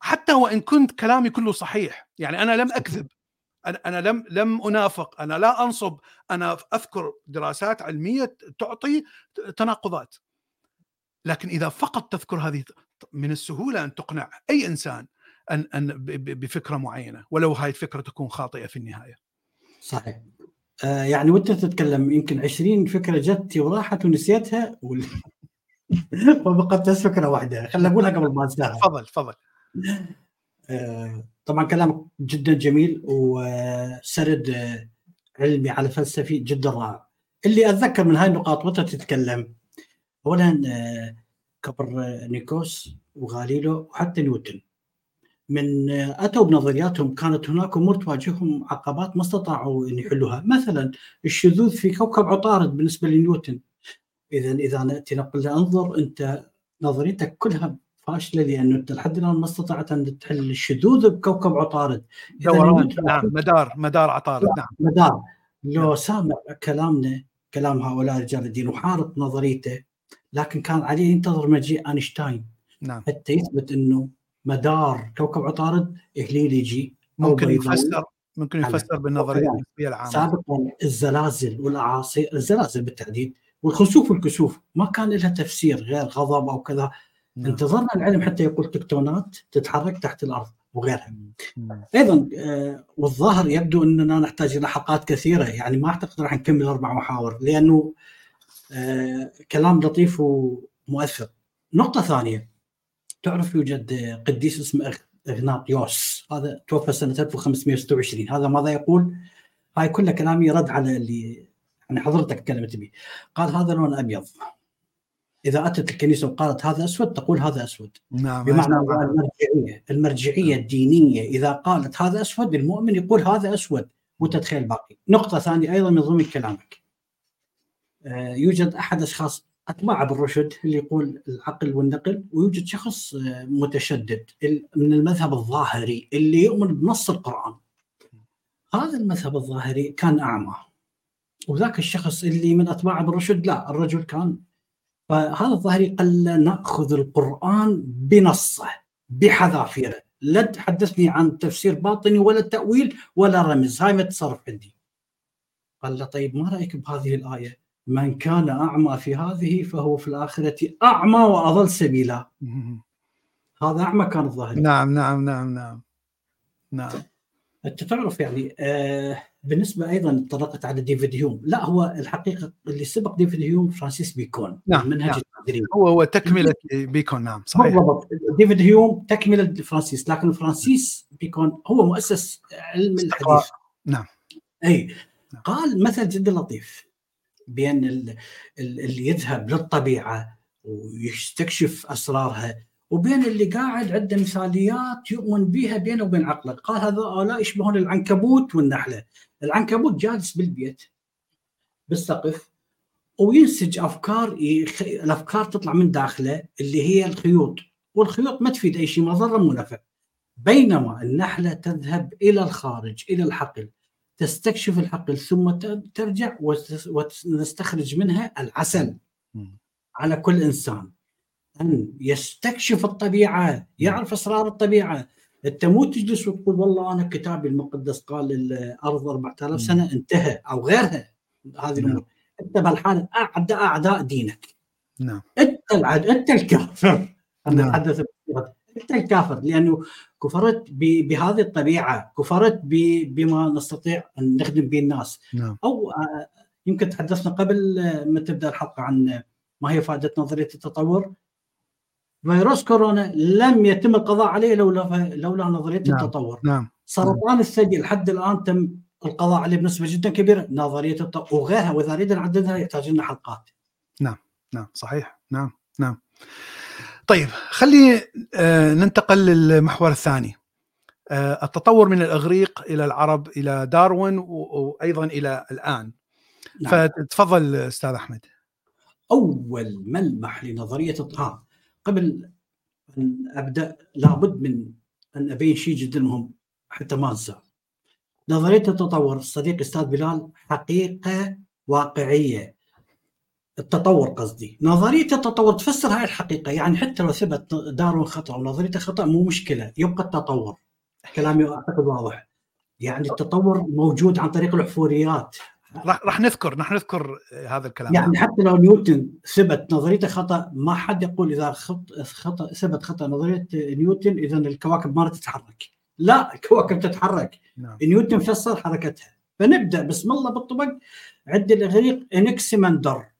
حتى وإن كنت كلامي كله صحيح يعني أنا لم أكذب أنا أنا لم لم أنافق أنا لا أنصب أنا أذكر دراسات علمية تعطي تناقضات. لكن إذا فقط تذكر هذه من السهولة أن تقنع أي إنسان أن أن بفكرة معينة ولو هاي الفكرة تكون خاطئة في النهاية. صحيح. آه يعني وانت تتكلم يمكن 20 فكرة جت وراحت ونسيتها وال... وبقت بس فكرة واحدة خليني اقولها قبل ما أنساها. تفضل تفضل. آه طبعا كلامك جدا جميل وسرد علمي على فلسفي جدا رائع. اللي أتذكر من هاي النقاط وأنت تتكلم اولا آه، كوبرنيكوس وغاليلو وحتى نيوتن من أتوا بنظرياتهم كانت هناك أمور تواجههم عقبات ما استطاعوا أن يحلوها، مثلا الشذوذ في كوكب عطارد بالنسبة لنيوتن. إذا اذا ناتي نقول له أنظر أنت نظريتك كلها فاشلة لأنه أنت لحد الآن ما استطعت أن تحل الشذوذ بكوكب عطارد. دوران نعم مدار مدار عطارد. نعم. مدار. لو نعم. سامع كلامنا كلام هؤلاء رجال الدين وحارب نظريته لكن كان عليه ينتظر مجيء أينشتاين. نعم. حتى يثبت إنه مدار كوكب عطارد هليليجي ممكن يفسر ممكن يفسر بالنظرية النسبية العامة. سابقا الزلازل والاعاصير الزلازل بالتحديد والخسوف والكسوف. ما كان لها تفسير غير غضب أو كذا. نعم. انتظرنا العلم حتى يقول تكتونات تتحرك تحت الأرض وغيرها. نعم. أيضا آه والظاهر يبدو أننا نحتاج إلى حلقات كثيرة. يعني ما أعتقد راح نكمل أربع محاور لأنه آه كلام لطيف ومؤثر. نقطة ثانية. تعرف يوجد قديس اسمه إغناطيوس. هذا توفى سنة 1526 هذا ماذا يقول؟ هاي كلها كلامي رد على اللي يعني حضرتك تكلمت به قال هذا لون أبيض. إذا أتت الكنيسة وقالت هذا أسود تقول هذا أسود. نعم بمعنى المرجعية المرجعية الدينية إذا قالت هذا أسود المؤمن يقول هذا أسود. وتتخيل باقي. نقطة ثانية أيضا من ضمن كلامك. آه، يوجد أحد أشخاص اتباع بالرشد اللي يقول العقل والنقل ويوجد شخص آه، متشدد من المذهب الظاهري اللي يؤمن بنص القرآن. هذا المذهب الظاهري كان أعمى. وذاك الشخص اللي من اتباع ابن رشد لا الرجل كان. فهذا الظاهري قال نأخذ القرآن بنصه بحذافيره. لا تحدثني عن تفسير باطني ولا تأويل ولا رمز. هاي ما تتصرف عندي. قال له طيب ما رأيك بهذه الآية؟ من كان أعمى في هذه فهو في الآخرة أعمى وأضل سبيلا. هذا أعمى كان الظاهر. نعم نعم نعم نعم. نعم. انت تعرف يعني آه بالنسبة أيضا طرقت على ديفيد هيوم لا هو الحقيقة اللي سبق ديفيد هيوم فرانسيس بيكون نعم منهج نعم. التجريب هو هو تكملة بيكون نعم صحيح. بالضبط. ديفيد هيوم تكملة فرانسيس لكن فرانسيس بيكون هو مؤسس علم الحديث. نعم. أي. نعم. قال مثل جدا لطيف بين اللي يذهب للطبيعة ويستكشف أسرارها وبين اللي قاعد عنده مثاليات يؤمن بها بينه وبين عقله. قال هذول يشبهون العنكبوت والنحلة. العنكبوت جالس بالبيت بالسقف وينسج أفكار يخ... الأفكار تطلع من داخله اللي هي الخيوط. والخيوط ما تفيد أي شيء مضره مو نفع بينما النحلة تذهب إلى الخارج إلى الحقل. تستكشف الحقل ثم ترجع ونستخرج منها العسل على كل إنسان. أن يستكشف الطبيعة يعرف أسرار الطبيعة. أنت مو تجلس وتقول والله أنا كتابي المقدس قال الأرض 4000 سنة انتهى أو غيرها. هذه نعم. الأمور. أنت بالحاله اعداء أعداء دينك. نعم. أنت العد... أنت الكافر. نعم. انت الكافر لأنه كفرت. بهذه الطبيعة كفرت. بما نستطيع أن نخدم به الناس نعم. أو آه، يمكن تحدثنا قبل ما تبدأ الحلقة عن ما هي فائدة نظرية التطور فيروس كورونا لم يتم القضاء عليه لولا لولا نظرية نعم. التطور نعم سرطان الثدي لحد الآن تم القضاء عليه بنسبة جدا كبيرة نظرية التطور وغيرها واذا اريد نعددها يحتاج لنا حلقات نعم نعم صحيح نعم نعم طيب خلي آه، ننتقل للمحور الثاني. آه، التطور من الإغريق إلى العرب إلى داروين وأيضا إلى الآن. نعم. فتفضل أستاذ أحمد. أول ملمح لنظرية الطهام قبل أن أبدأ لابد من أن أبين شيء جدا مهم حتى ما انسى نظرية التطور الصديق أستاذ بلال حقيقة واقعية. التطور قصدي. نظرية التطور تفسر هاي الحقيقة يعني حتى لو ثبت دارون خطأ ونظريته خطأ مو مشكلة يبقى التطور. كلامي أعتقد واضح. يعني التطور موجود عن طريق الحفوريات راح راح نذكر راح نذكر هذا الكلام. يعني حتى لو نيوتن ثبت نظريته خطأ ما حد يقول إذا خطا ثبت خطأ نظرية نيوتن اذا الكواكب ما تتحرك. لا الكواكب تتحرك. نعم. نيوتن فسر حركتها. فنبدأ بسم الله بالضبط عند الإغريق انكسمندر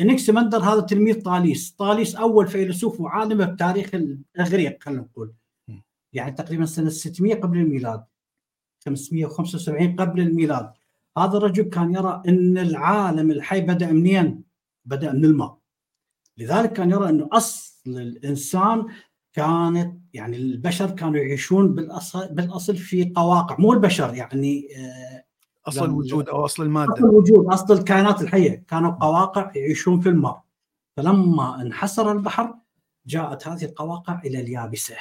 انكسمندر هذا تلميذ طاليس. طاليس أول فيلسوف وعالم بتاريخ الإغريق خلينا نقول. يعني تقريبا سنة 600 قبل الميلاد. 575 قبل الميلاد. هذا الرجل كان يرى إن العالم الحي بدأ منين؟ بدأ من الماء. لذلك كان يرى إنه أصل الإنسان كانت يعني البشر كانوا يعيشون بالاصل بالأصل في قواقع مو البشر يعني آه، أصل الوجود أو أصل المادة أصل الوجود أصل الكائنات الحية كانوا قواقع يعيشون في الماء فلما انحسر البحر جاءت هذه القواقع إلى اليابسة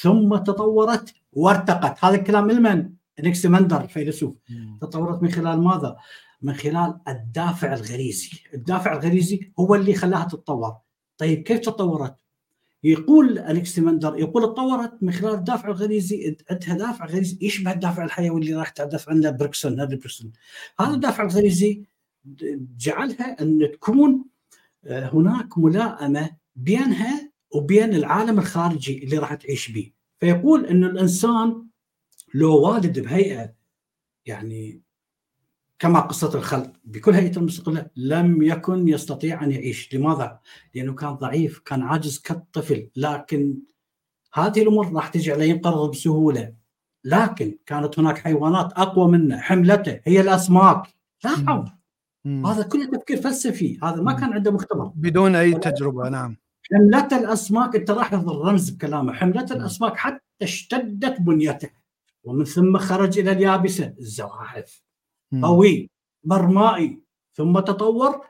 ثم تطورت وارتقت هذا الكلام لمن؟ انكسمندر الفيلسوف تطورت من خلال ماذا؟ من خلال الدافع الغريزي، الدافع الغريزي هو اللي خلاها تتطور. طيب كيف تطورت؟ يقول انكسمندر يقول تطورت من خلال الدافع الغريزي عندها دافع غريزي يشبه الدافع الحيوي اللي راح تحدث عنه برغسون هذا برغسون. هذا الدافع الغريزي جعلها أن تكون آه، هناك ملائمة بينها وبين العالم الخارجي اللي راح تعيش به. فيقول إنه الإنسان لو والد بهيئة يعني كما قصة الخلق. بكل هيئة المستقلة لم يكن يستطيع أن يعيش. لماذا؟ لأنه كان ضعيف كان عاجز كالطفل. لكن هذه الأمور راح تجي عليه ينقرض بسهولة. لكن كانت هناك حيوانات أقوى منه حملته هي الأسماك. لاحظ هذا كله تفكير فلسفي. هذا ما كان عنده مختبر. بدون أي تجربة نعم. حملة الأسماك أنت لاحظ الرمز بكلامه. حملة الأسماك حتى اشتدت بنيته. ومن ثم خرج إلى اليابسة. الزواحف. قوي برمائي ثم تطور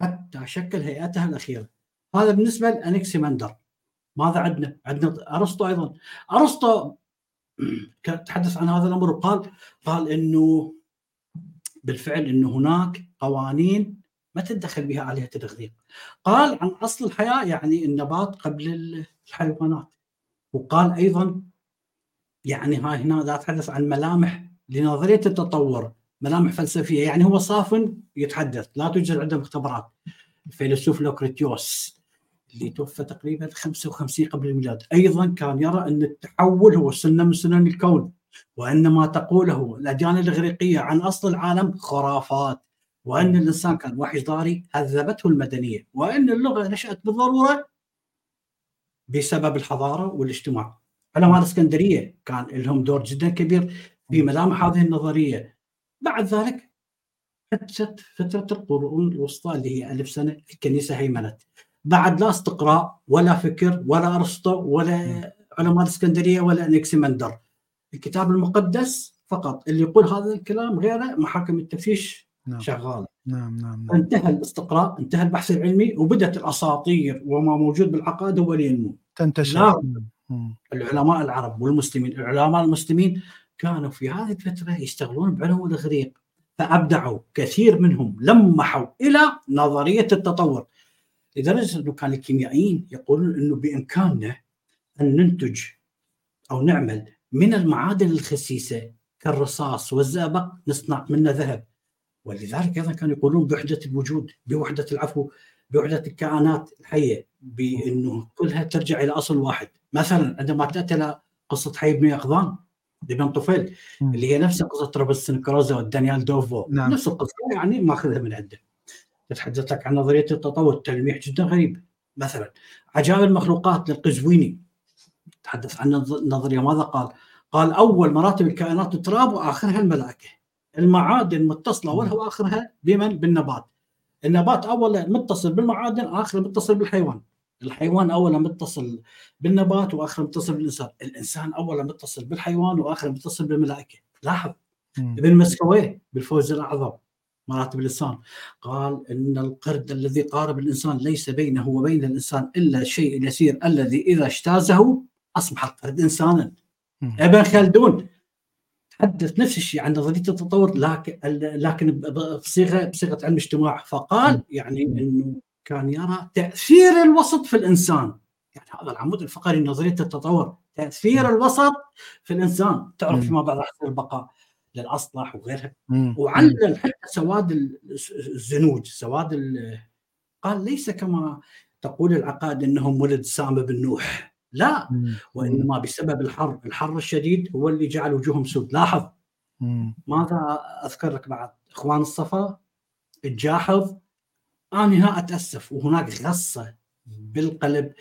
حتى شكل هيئتها الأخيرة. هذا بالنسبة لأنكسيمندر ماذا عندنا؟ عندنا أرسطو أيضا. أرسطو تحدث عن هذا الأمر وقال قال إنه بالفعل إنه هناك قوانين ما تتدخل بها آلهة الإغريق قال عن أصل الحياة يعني النبات قبل الحيوانات. وقال أيضا يعني هاي هنا أتحدث عن ملامح لنظرية التطور ملامح فلسفية. يعني هو صاف يتحدث لا توجد عنده مختبرات الفيلسوف لوكريتيوس اللي توفى تقريبا 55 قبل الميلاد أيضا كان يرى أن التحول هو سنة من سنن الكون وأن ما تقوله الأديان الإغريقية عن أصل العالم خرافات وأن الإنسان كان وحش ضاري هذبته المدنية وأن اللغة نشأت بالضرورة بسبب الحضارة والاجتماع. علماء الاسكندريه كان لهم دور جدا كبير في ملامح هذه النظرية. بعد ذلك حدثت فتره القرون الوسطى اللي هي ألف سنة الكنيسة هيمنت. بعد لا استقراء ولا فكر ولا أرسطو ولا علماء الإسكندرية ولا انكسمندر الكتاب المقدس فقط. اللي يقول هذا الكلام غيره محاكم التفتيش نعم. شغاله نعم نعم نعم. انتهى الاستقراء انتهى البحث العلمي وبدات الأساطير وما موجود بالعقائد هو اللي ينمو تنتشر العلماء العرب والمسلمين العلماء المسلمين كانوا في هذه الفترة يشتغلون بعلوم الإغريق فأبدعوا كثير منهم لمحوا إلى نظرية التطور. لدرجه انه كان الكيميائيين يقولون إنه بإمكاننا أن ننتج أو نعمل من المعادن الخسيسة كالرصاص والزئبق نصنع منه ذهب. ولذلك أيضا كانوا يقولون بوحدة الوجود بوحدة العفو بوحدة الكائنات الحية بأنه كلها ترجع إلى أصل واحد. مثلا عندما تأتي قصة حي بن يقظان لبن طفيل اللي هي نفس قصة روبرتسون كروزا ودانيال دوفو. نعم. نفس القصة يعني ماخذها من عنده تتحدث لك عن نظرية التطور تلميح جدا غريب. مثلا عجائب المخلوقات للقزويني تحدث عن النظريه ماذا قال؟ قال أول مراتب الكائنات التراب وآخرها الملائكة. المعادن متصلة اولها واخرها بمن؟ بالنبات. النبات اولا متصل بالمعادن اخره متصل بالحيوان. الحيوان اولا متصل بالنبات واخره متصل بالإنسان. الإنسان اولا متصل بالحيوان واخره متصل بالملائكة. لاحظ. ابن مسكويه بالفوز الأعظم مراتب الإنسان قال إن القرد الذي قارب الإنسان ليس بينه وبين الإنسان إلا الشيء اليسير الذي إذا اجتازه أصبح القرد انسانا. ابن خلدون تحدث نفس الشيء عن نظرية التطور لكن لكن بصيغه بصيغة علم اجتماع. فقال يعني إنه كان يرى تأثير الوسط في الإنسان. يعني هذا العمود الفقري نظرية التطور. تأثير الوسط في الإنسان. تعرف فيما بعد راح البقاء للأصلح وغيرها. وعلل حتى سواد الزنوج. سواد قال ليس كما تقول العقائد إنهم ولد سام بن نوح. لا وإنما بسبب الحر. الحر الشديد هو اللي جعل وجوههم سود. لاحظ. ماذا اذكر لك بعد؟ إخوان الصفا الجاحظ أنا هنا أتأسف وهناك غصة بالقلب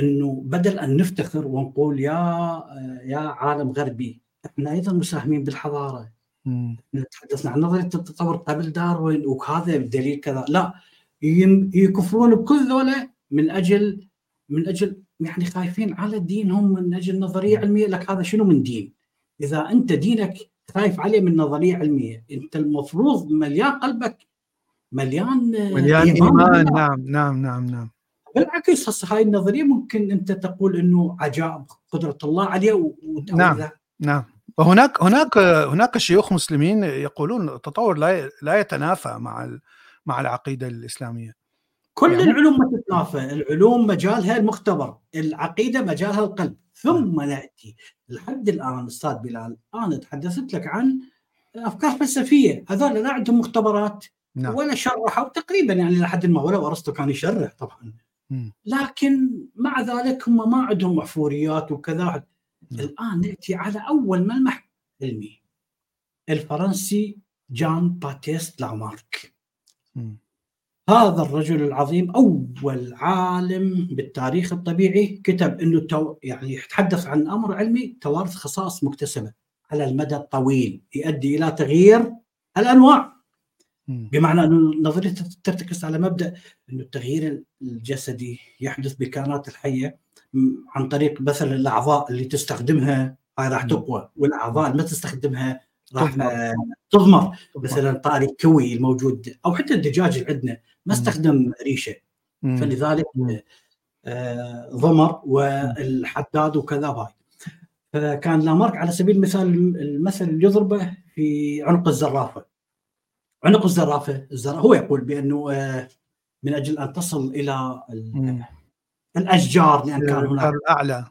إنه بدل أن نفتخر ونقول يا يا عالم غربي إحنا أيضا مساهمين بالحضارة. تحدثنا عن نظرية التطور قبل داروين وهذا بدليل كذا. لا يكفرون بكل ذولا من أجل من أجل يعني خايفين على دينهم من أجل نظرية علمية. لك هذا شنو من دين؟ إذا أنت دينك خايف عليه من نظرية علمية أنت المفروض مليان قلبك مليان مليان إيمان. نعم نعم نعم نعم. بالعكس هسه هاي النظرية ممكن أنت تقول إنه عجائب قدرة الله عليه نعم نعم. وهناك هناك هناك شيوخ مسلمين يقولون التطور لا لا يتنافى مع مع العقيدة الإسلامية. كل يعني العلوم ما تتنافى. العلوم مجالها المختبر العقيدة مجالها القلب. ثم نأتي لحد الآن أستاذ بلال أنا تحدثت لك عن أفكار فلسفية. هذول لا عندهم مختبرات. نعم. ولا شرحوا تقريبا يعني لحد ما ولو ارسطو كان يشرح طبعا. لكن مع ذلك هم ما عندهم أحفوريات وكذا. نعم. الآن نأتي على أول ملمح علمي. الفرنسي جان باتيست لامارك. هذا الرجل العظيم أول عالم بالتاريخ الطبيعي كتب إنه تو يعني يتحدث عن أمر علمي توارث خصائص مكتسبة على المدى الطويل يؤدي إلى تغيير الأنواع. بمعنى أنه نظرية ترتكز على مبدأ أنه التغيير الجسدي يحدث بالكائنات الحية عن طريق مثلا الأعضاء اللي تستخدمها هاي راح تقوى والأعضاء اللي ما تستخدمها راح تضمر. مثلا طاري كوي الموجود أو حتى الدجاج اللي عندنا ما استخدم ريشة. فلذلك آه ضمر والحداد وكذا هاي فكان لامارك على سبيل المثال المثل اللي يضربه في عنق الزرافة. عنق الزرافة. الزرافة هو يقول بأنه آه، من أجل أن تصل إلى الأشجار لأن كان هناك الأعلى.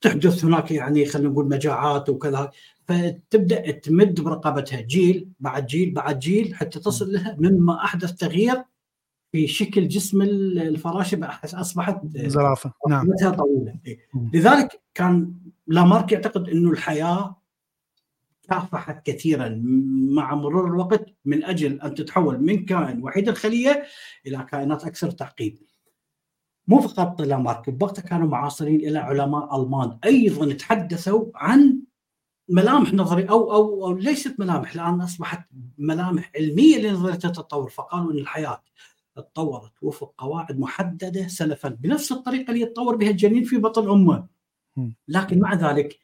تحدث هناك يعني خلينا نقول مجاعات وكذا. فتبدأ تمد برقبتها جيل بعد جيل بعد جيل حتى تصل لها مما أحدث تغيير في شكل جسم الفراشة أصبحت زرافة. نعم. طويلة. لذلك كان لامارك يعتقد إنه الحياة كافحت كثيرا مع مرور الوقت من أجل أن تتحول من كائن وحيد الخلية إلى كائنات أكثر تعقيد. مو فقط لامارك بوقتها كانوا معاصرين إلى علماء ألمان أيضا تحدثوا عن ملامح نظريه أو أو, أو ليست ملامح الآن أصبحت ملامح علمية لنظرية التطور فقالوا إن الحياة تطورت وفق قواعد محددة سلفا بنفس الطريقة اللي يتطور بها الجنين في بطن أمه لكن مع ذلك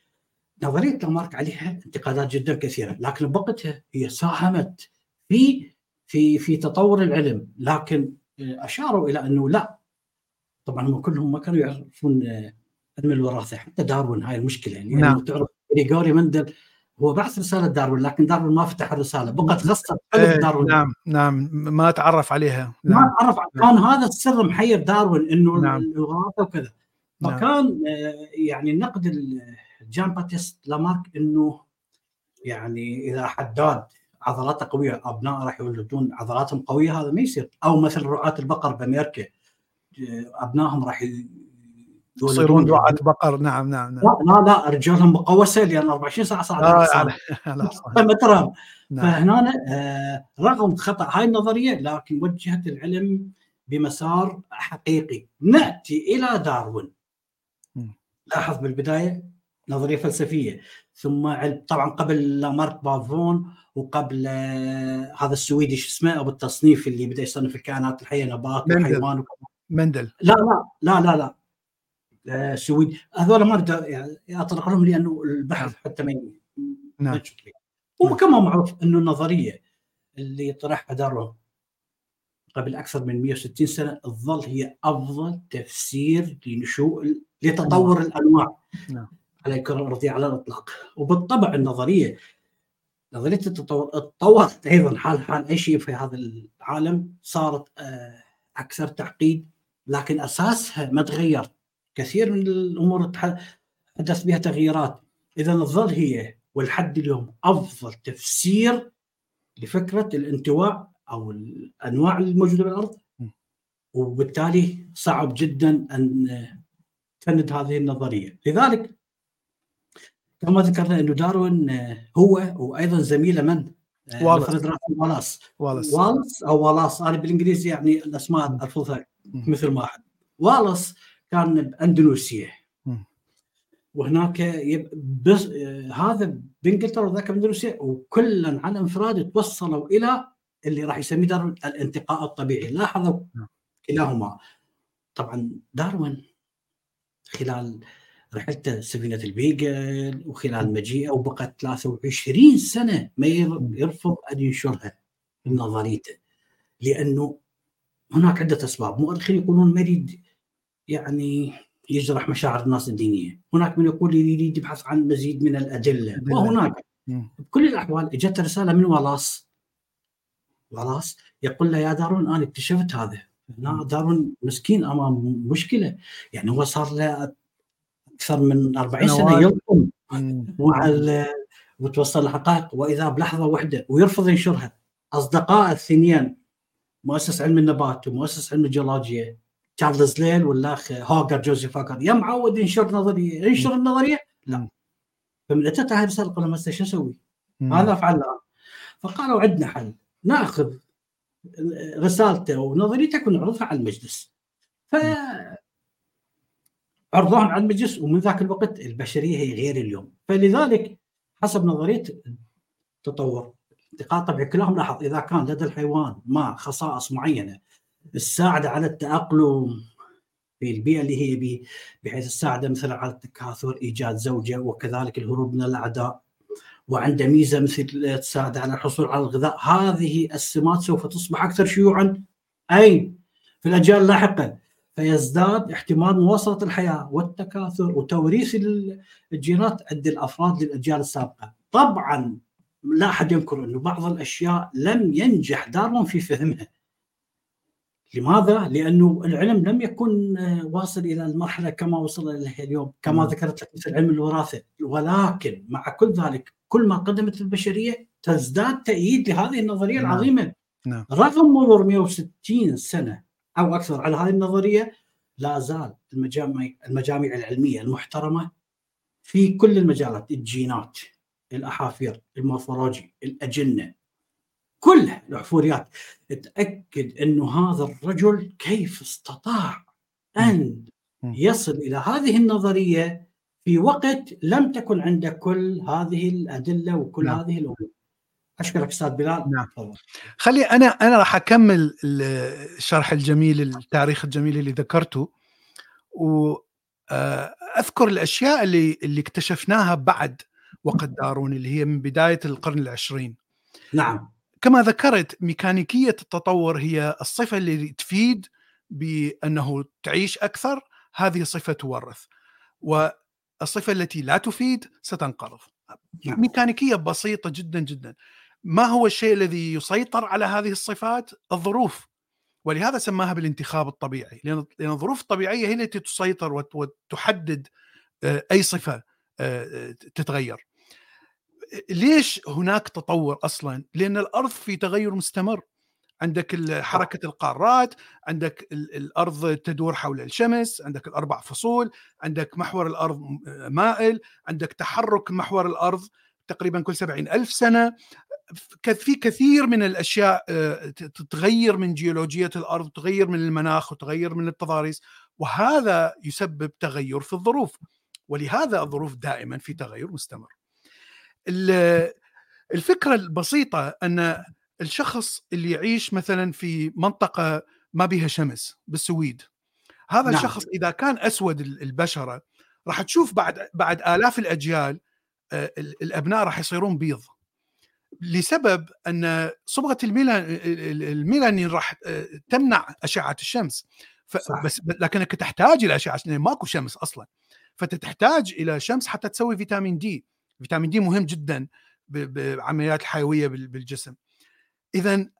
نظرية لامارك عليها انتقادات جدا كثيرة لكن بوقتها هي ساهمت في في في تطور العلم لكن أشاروا إلى أنه لا طبعا هم كلهم ما كانوا يعرفون علم الوراثة حتى داروين هاي المشكلة يعني نعم. تعرف جريغوري مندل هو بعث رسالة داروين لكن داروين ما فتح الرسالة بقت خاصه إيه داروين نعم نعم ما تعرف عليها نعم. ما تعرف كان هذا السر محير داروين إنه نعم. الوراثة وكذا نعم. فكان نعم. يعني النقد جان باتيست لامارك إنه يعني إذا حداد عضلاته قوية أبناء راح يولدون عضلاتهم قوية هذا ما يصير. أو مثل رعاة البقر بأمريكا أبنائهم راح يصيرون رعاة بقر. نعم نعم نعم. لا لا رجالهم مقوسه لأن 24 ساعة صار آه يعني ترى نعم. فهنا آه رغم خطأ هاي النظرية لكن وجهت العلم بمسار حقيقي. نأتي إلى داروين. لاحظ بالبداية نظرية فلسفية. ثم طبعا قبل مارك بافون وقبل آه هذا السويدي شو اسمه أبو التصنيف اللي بدأ يصنف الكائنات الحية نبات وحيوان مندل. لا لا لا لا لا. آه سويد هذول ما يعني أطلق لهم لأنه البحث نعم. حتى ما نعم. وكما معروف أنه النظرية اللي طرحها دارون قبل أكثر من 160 سنة تظل هي أفضل تفسير لنشوء لتطور نعم. الأنواع. نعم. على الكرة الأرضية على الإطلاق. وبالطبع النظرية نظرية التطور تطورت أيضا حال حال أي شيء في هذا العالم صارت آه، أكثر تعقيد لكن أساسها ما تغير. كثير من الأمور حدث بها تغييرات. اذا تظل هي ولحد اليوم أفضل تفسير لفكرة الانتواع أو الأنواع الموجودة بالأرض. وبالتالي صعب جدا أن تفند هذه النظرية. لذلك كما ذكرنا إنه داروين هو وأيضا زميله من؟ والاس والاس والاس أو والاس أنا بالإنجليزي يعني الأسماء ألفظها مثل ما احب والاس كان بأندونيسيا. وهناك يب... بس... هذا بإنجلترا وذاك بأندونيسيا وكلا عن أنفراد توصلوا إلى اللي راح يسميه داروين الانتقاء الطبيعي. لاحظوا نعم. كلاهما. طبعا داروين خلال رحلته سفينة البيجل وخلال مجيئه وبقت 23 سنة ما يرفض أن ينشرها نظريته لأنه هناك عدة أسباب. مؤرخين يقولون ما يريد يعني يجرح مشاعر الناس الدينية، هناك من يقول يريد يبحث عن مزيد من الأدلة. وهناك بكل الأحوال إجت رسالة من ولاص. ولاص يقول له يا دارون أنا اكتشفت هذا. دارون مسكين امام مشكلة. يعني هو صار له أكثر من 40 سنة يلطم مع وتوصل الحقائق وإذا بلحظة واحدة ويرفض ينشرها. أصدقاء الاثنين مؤسس علم النبات ومؤسس علم الجيولوجيا تشارلز ليل والاخ هوجر جوزيف هوجر يا معود ينشر نظرية. ينشر النظرية؟ لا. فمن أتت هاي الرسالة قلنا هسه شو أسوي؟ ماذا أفعل الآن؟ فقالوا عندنا حل. ناخذ رسالته ونظريتك ونعرضها على المجلس. ف عرضوها على المجلس ومن ذاك الوقت البشرية هي غير اليوم. فلذلك حسب نظرية التطور انتقال طبيعي كلهم لاحظ إذا كان لدى الحيوان ما خصائص معينة تساعده على التأقلم في البيئة اللي هي بي بحيث تساعده مثلا على التكاثر إيجاد زوجة وكذلك الهروب من الأعداء وعنده ميزة مثل تساعده على الحصول على الغذاء. هذه السمات سوف تصبح أكثر شيوعا. أين؟ في الأجيال اللاحقة. فيزداد احتمال مواصلة الحياة والتكاثر وتوريث الجينات عند الأفراد للأجيال السابقة. طبعا لا أحد ينكر إنه بعض الأشياء لم ينجح داروين في فهمها. لماذا؟ لأنه العلم لم يكن واصل إلى المرحلة كما وصل إليها اليوم، كما ذكرت لك مثل علم الوراثة، ولكن مع كل ذلك كل ما قدمت البشريه تزداد تأييد لهذه النظرية نعم. العظيمة. نعم. رغم مرور 160 سنة أو أكثر. على هذه النظرية لا زال المجامع المجامع العلمية المحترمة في كل المجالات الجينات الأحافير المورفولوجي الأجنة كلها العفوريات. تأكد انه هذا الرجل كيف استطاع أن يصل إلى هذه النظرية في وقت لم تكن عنده كل هذه الأدلة وكل نعم. هذه الأمور. أشكرك أستاذ بلال. نعم. فضل. خلي أنا أنا راح أكمل الشرح الجميل التاريخ الجميل اللي ذكرته واذكر الأشياء اللي اللي اكتشفناها بعد وقت دارون اللي هي من بداية القرن العشرين. نعم. كما ذكرت ميكانيكية التطور هي الصفة اللي تفيد بأنه تعيش أكثر هذه صفة تورث. والصفة التي لا تفيد ستنقرض. نعم. ميكانيكية بسيطة جدا جدا. ما هو الشيء الذي يسيطر على هذه الصفات؟ الظروف. ولهذا سماها بالانتخاب الطبيعي لأن الظروف الطبيعية هي التي تسيطر وتحدد آه، أي صفة آه، تتغير. ليش هناك تطور أصلا؟ لأن الأرض في تغير مستمر. عندك حركة القارات عندك الأرض تدور حول الشمس عندك الاربع فصول عندك محور الأرض مائل عندك تحرك محور الأرض تقريبا كل سبعين ألف سنة في كثير من الأشياء آه، تتغير من جيولوجية الأرض تغير من المناخ وتغير من التضاريس وهذا يسبب تغير في الظروف. ولهذا الظروف دائما في تغير مستمر. الفكرة البسيطة أن الشخص اللي يعيش مثلا في منطقة ما بها شمس بالسويد هذا نعم. الشخص إذا كان أسود البشرة راح تشوف بعد بعد آلاف الأجيال آه، الأبناء راح يصيرون بيض. لسبب أن صبغة الميلان الميلانين راح آه، تمنع أشعة الشمس. بس لكنك تحتاج إلى أشعة لأن ماكو شمس أصلا. فتحتاج إلى شمس حتى تسوي فيتامين دي. فيتامين دي مهم جدا بعمليات الحيوية بالجسم. اذا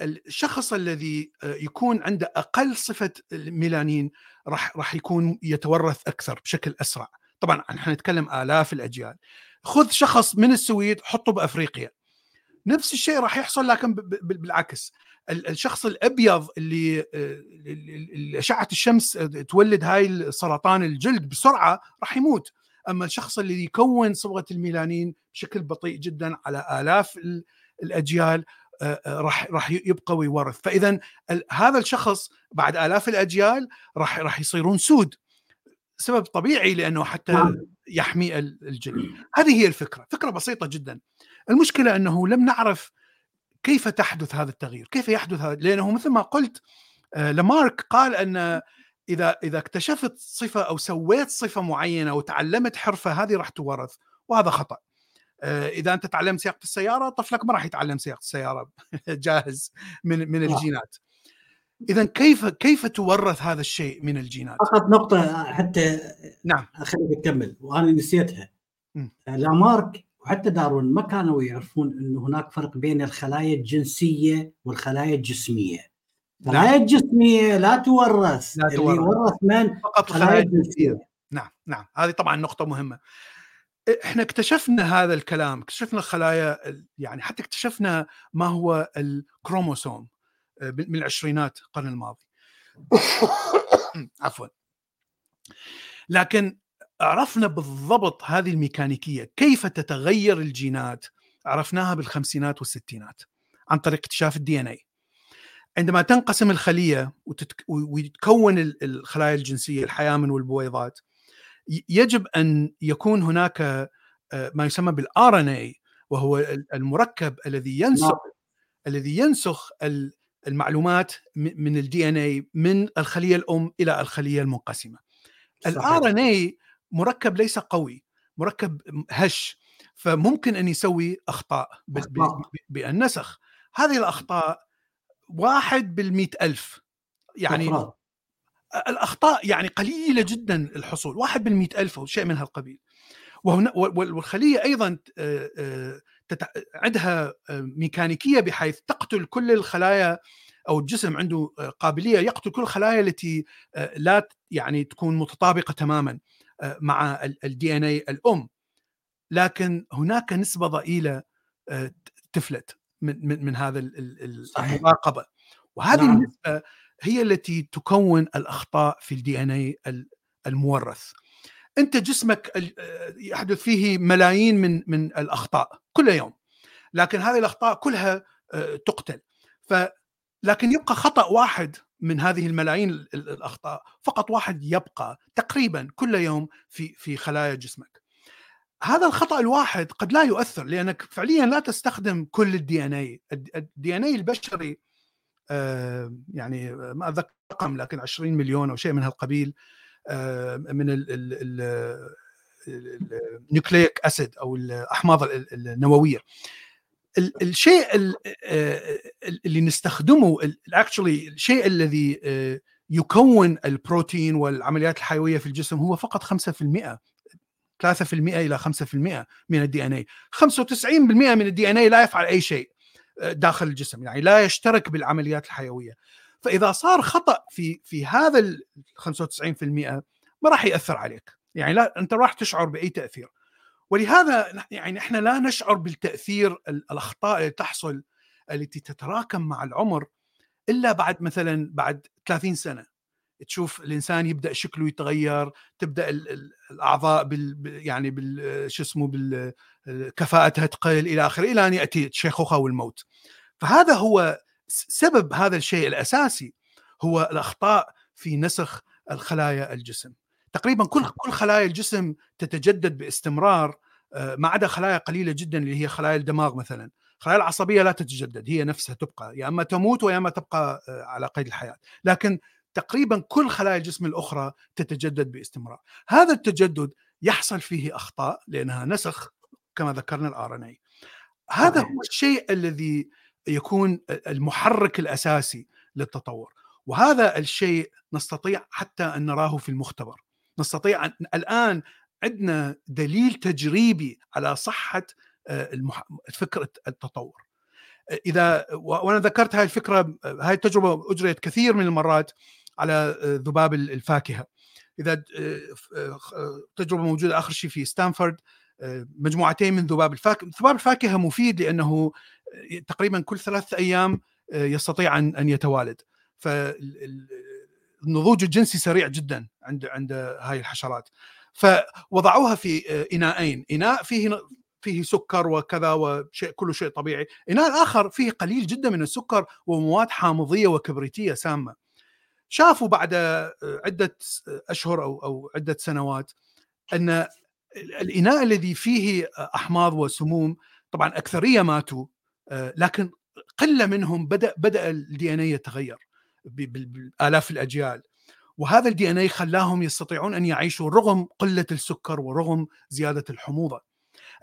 الشخص الذي آه، يكون عنده أقل صفة الميلانين راح راح يكون يتورث أكثر بشكل أسرع. طبعا إحنا نتكلم آلاف الأجيال. خذ شخص من السويد حطه بأفريقيا. نفس الشيء راح يحصل لكن بالعكس. الشخص الأبيض اللي أشعة الشمس تولد هاي سرطان الجلد بسرعة راح يموت. أما الشخص اللي يكون صبغة الميلانين بشكل بطيء جدا على آلاف الأجيال راح راح يبقى ويورث. فاذا هذا الشخص بعد آلاف الأجيال راح راح يصيرون سود. سبب طبيعي لأنه حتى نعم. يحمي الجلد هذه هي الفكرة فكرة بسيطة جدا. المشكلة أنه لم نعرف كيف تحدث هذا التغيير كيف يحدث هذا؟ لأنه مثل ما قلت آه، لمارك قال أن إذا إذا اكتشفت صفة أو سويت صفة معينة وتعلمت حرفة هذه راح تورث وهذا خطأ. آه، إذا أنت تعلمت سياقه السياره طفلك ما راح يتعلم سياقه السياره جاهز من من الجينات. اذا كيف كيف تورث هذا الشيء من الجينات؟ فقط نقطة حتى نعم. خليك تكمل وأنا نسيتها. لامارك وحتى دارون ما كانوا يعرفون انه هناك فرق بين الخلايا الجنسية والخلايا الجسمية. الخلايا نعم. الجسمية لا تورث لا تورث. اللي يورث من؟ فقط الخلايا الجنسية. نعم نعم. هذه طبعا نقطة مهمة. إحنا اكتشفنا هذا الكلام اكتشفنا الخلايا يعني حتى اكتشفنا ما هو الكروموسوم. من العشرينات القرن الماضي. عفوا. لكن عرفنا بالضبط هذه الميكانيكية كيف تتغير الجينات عرفناها بالخمسينات والستينات عن طريق اكتشاف الدي ان اي عندما تنقسم الخلية وتتك... ويتكون الخلايا الجنسية الحيامن والبويضات يجب أن يكون هناك آه، ما يسمى بال RNA وهو المركب الذي ينسخ نعم. الذي ينسخ المعلومات من ال DNA من الخلية الأم إلى الخلية المنقسمة. ال RNA مركب ليس قوي، مركب هش فممكن أن يسوي أخطاء بالنسخ. هذه الأخطاء واحد بالمئة ألف. يعني الأخطاء يعني قليلة جدا الحصول واحد بالمئة ألف أو شيء من هالقبيل. وهنا والخلية أيضا عندها ميكانيكية بحيث تقتل كل الخلايا أو الجسم عنده قابلية يقتل كل الخلايا التي لا يعني تكون متطابقة تماما مع الدي ان اي الأم. لكن هناك نسبة ضئيلة تفلت من من, من هذا المراقبة. وهذه نعم. النسبة هي التي تكون الأخطاء في الدي ان اي المورث. أنت جسمك يحدث فيه ملايين من من الأخطاء كل يوم. لكن هذه الأخطاء كلها آه، تقتل. ف لكن يبقى خطأ واحد من هذه الملايين الأخطاء فقط واحد يبقى تقريبا كل يوم في في خلايا جسمك. هذا الخطأ الواحد قد لا يؤثر لأنك فعليا لا تستخدم كل ال DNA ال DNA البشري آه، يعني ما اتذكر رقم لكن 20 مليون أو شيء من هالقبيل آه، من ال nucleic acid أو الأحماض النووية. الشيء آه، اللي نستخدمه actually الشيء الذي يكون البروتين والعمليات الحيوية في الجسم هو فقط 5% 3% إلى 5% من ال DNA 95% من ال DNA لا يفعل أي شيء داخل الجسم يعني لا يشترك بالعمليات الحيوية. فإذا صار خطأ في في هذا ال 95% ما راح يأثر عليك. يعني لا أنت راح تشعر بأي تأثير. ولهذا يعني إحنا لا نشعر بالتأثير الأخطاء اللي تحصل التي تتراكم مع العمر إلا بعد مثلا بعد 30 سنة. تشوف الإنسان يبدأ شكله يتغير تبدأ الأعضاء بال يعني بال شو اسمه بال كفاءتها تقل إلى آخره إلى أن يأتي الشيخوخه والموت. فهذا هو سبب هذا الشيء الأساسي هو الأخطاء في نسخ الخلايا الجسم. تقريبا كل كل خلايا الجسم تتجدد باستمرار آه، ما عدا خلايا قليلة جدا اللي هي خلايا الدماغ مثلا. الخلايا العصبية لا تتجدد هي نفسها تبقى يا إما تموت ويا إما تبقى آه، على قيد الحياة. لكن تقريبا كل خلايا الجسم الأخرى تتجدد باستمرار. هذا التجدد يحصل فيه أخطاء لأنها نسخ كما ذكرنا الار إن اي هذا هو الشيء الذي يكون المحرك الأساسي للتطور. وهذا الشيء نستطيع حتى أن نراه في المختبر. نستطيع أن الآن عندنا دليل تجريبي على صحة آه، فكرة التطور. إذا وأنا ذكرت هاي الفكرة هاي التجربة أجريت كثير من المرات على ذباب الفاكهة. إذا آه، تجربة موجودة آخر شيء في ستانفورد مجموعتين من ذباب الفاكهه ذباب الفاكهة مفيد لأنه تقريبا كل ثلاثة أيام آه، يستطيع أن أن يتوالد. فالنضوج الجنسي سريع جدا عند عند هاي الحشرات. فوضعوها في آه، إناءين. إناء فيه فيه سكر وكذا وشيء كله شيء طبيعي. إناء الآخر فيه قليل جدا من السكر ومواد حامضية وكبريتية سامة. شافوا بعد آه، عدة أشهر أو أو عدة سنوات أن الإناء الذي فيه أحماض وسموم طبعا أكثرية ماتوا آه، لكن قلة منهم بدأ بدأ ال DNA يتغير بالاف الأجيال وهذا ال DNA خلاهم يستطيعون أن يعيشوا رغم قلة السكر ورغم زيادة الحموضة.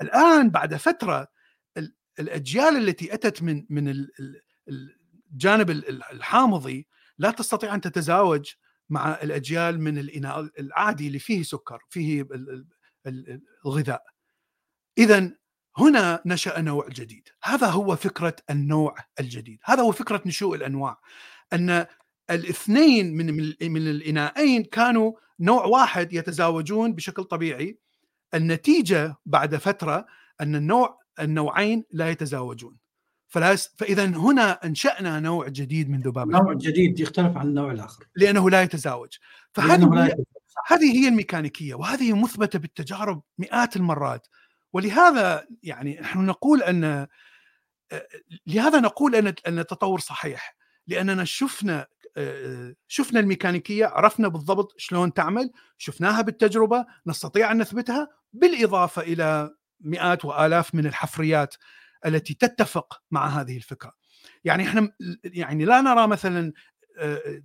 الآن بعد فترة الأجيال التي أتت من من الجانب الحامضي لا تستطيع أن تتزاوج مع الأجيال من الإناء العادي اللي فيه سكر فيه الغذاء. إذا هنا نشأ نوع جديد. هذا هو فكرة النوع الجديد. هذا هو فكرة نشوء الأنواع. أن الاثنين من من الإناءين كانوا نوع واحد يتزاوجون بشكل طبيعي. النتيجة بعد فترة أن النوع النوعين لا يتزاوجون. فلا فإذا هنا أنشأنا نوع جديد من ذباب نوع جديد يختلف عن النوع الآخر. لأنه لا يتزاوج. فهذه هذه هي الميكانيكية وهذه مثبتة بالتجارب مئات المرات. ولهذا يعني نحن نقول أن لهذا نقول أن أن التطور صحيح لأننا شفنا شفنا الميكانيكية عرفنا بالضبط شلون تعمل شفناها بالتجربة نستطيع أن نثبتها بالإضافة إلى مئات وآلاف من الحفريات التي تتفق مع هذه الفكرة. يعني إحنا يعني لا نرى مثلا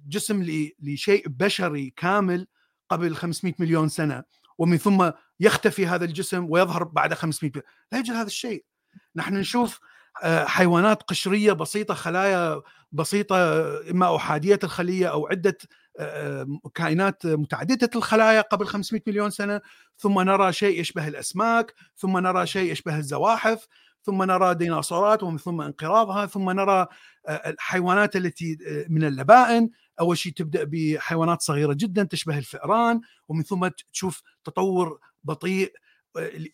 جسم لشيء بشري كامل قبل 500 مليون سنة ومن ثم يختفي هذا الجسم ويظهر بعد 500 مليون. لا يوجد هذا الشيء. نحن نشوف آه، حيوانات قشرية بسيطة خلايا بسيطة إما احاديه الخلية أو عدة كائنات متعددة الخلايا قبل 500 مليون سنة. ثم نرى شيء يشبه الأسماك ثم نرى شيء يشبه الزواحف. ثم نرى ديناصورات ومن ثم انقراضها ثم نرى الحيوانات التي من اللبائن. أول شيء تبدأ بحيوانات صغيرة جدا تشبه الفئران ومن ثم تشوف تطور بطيء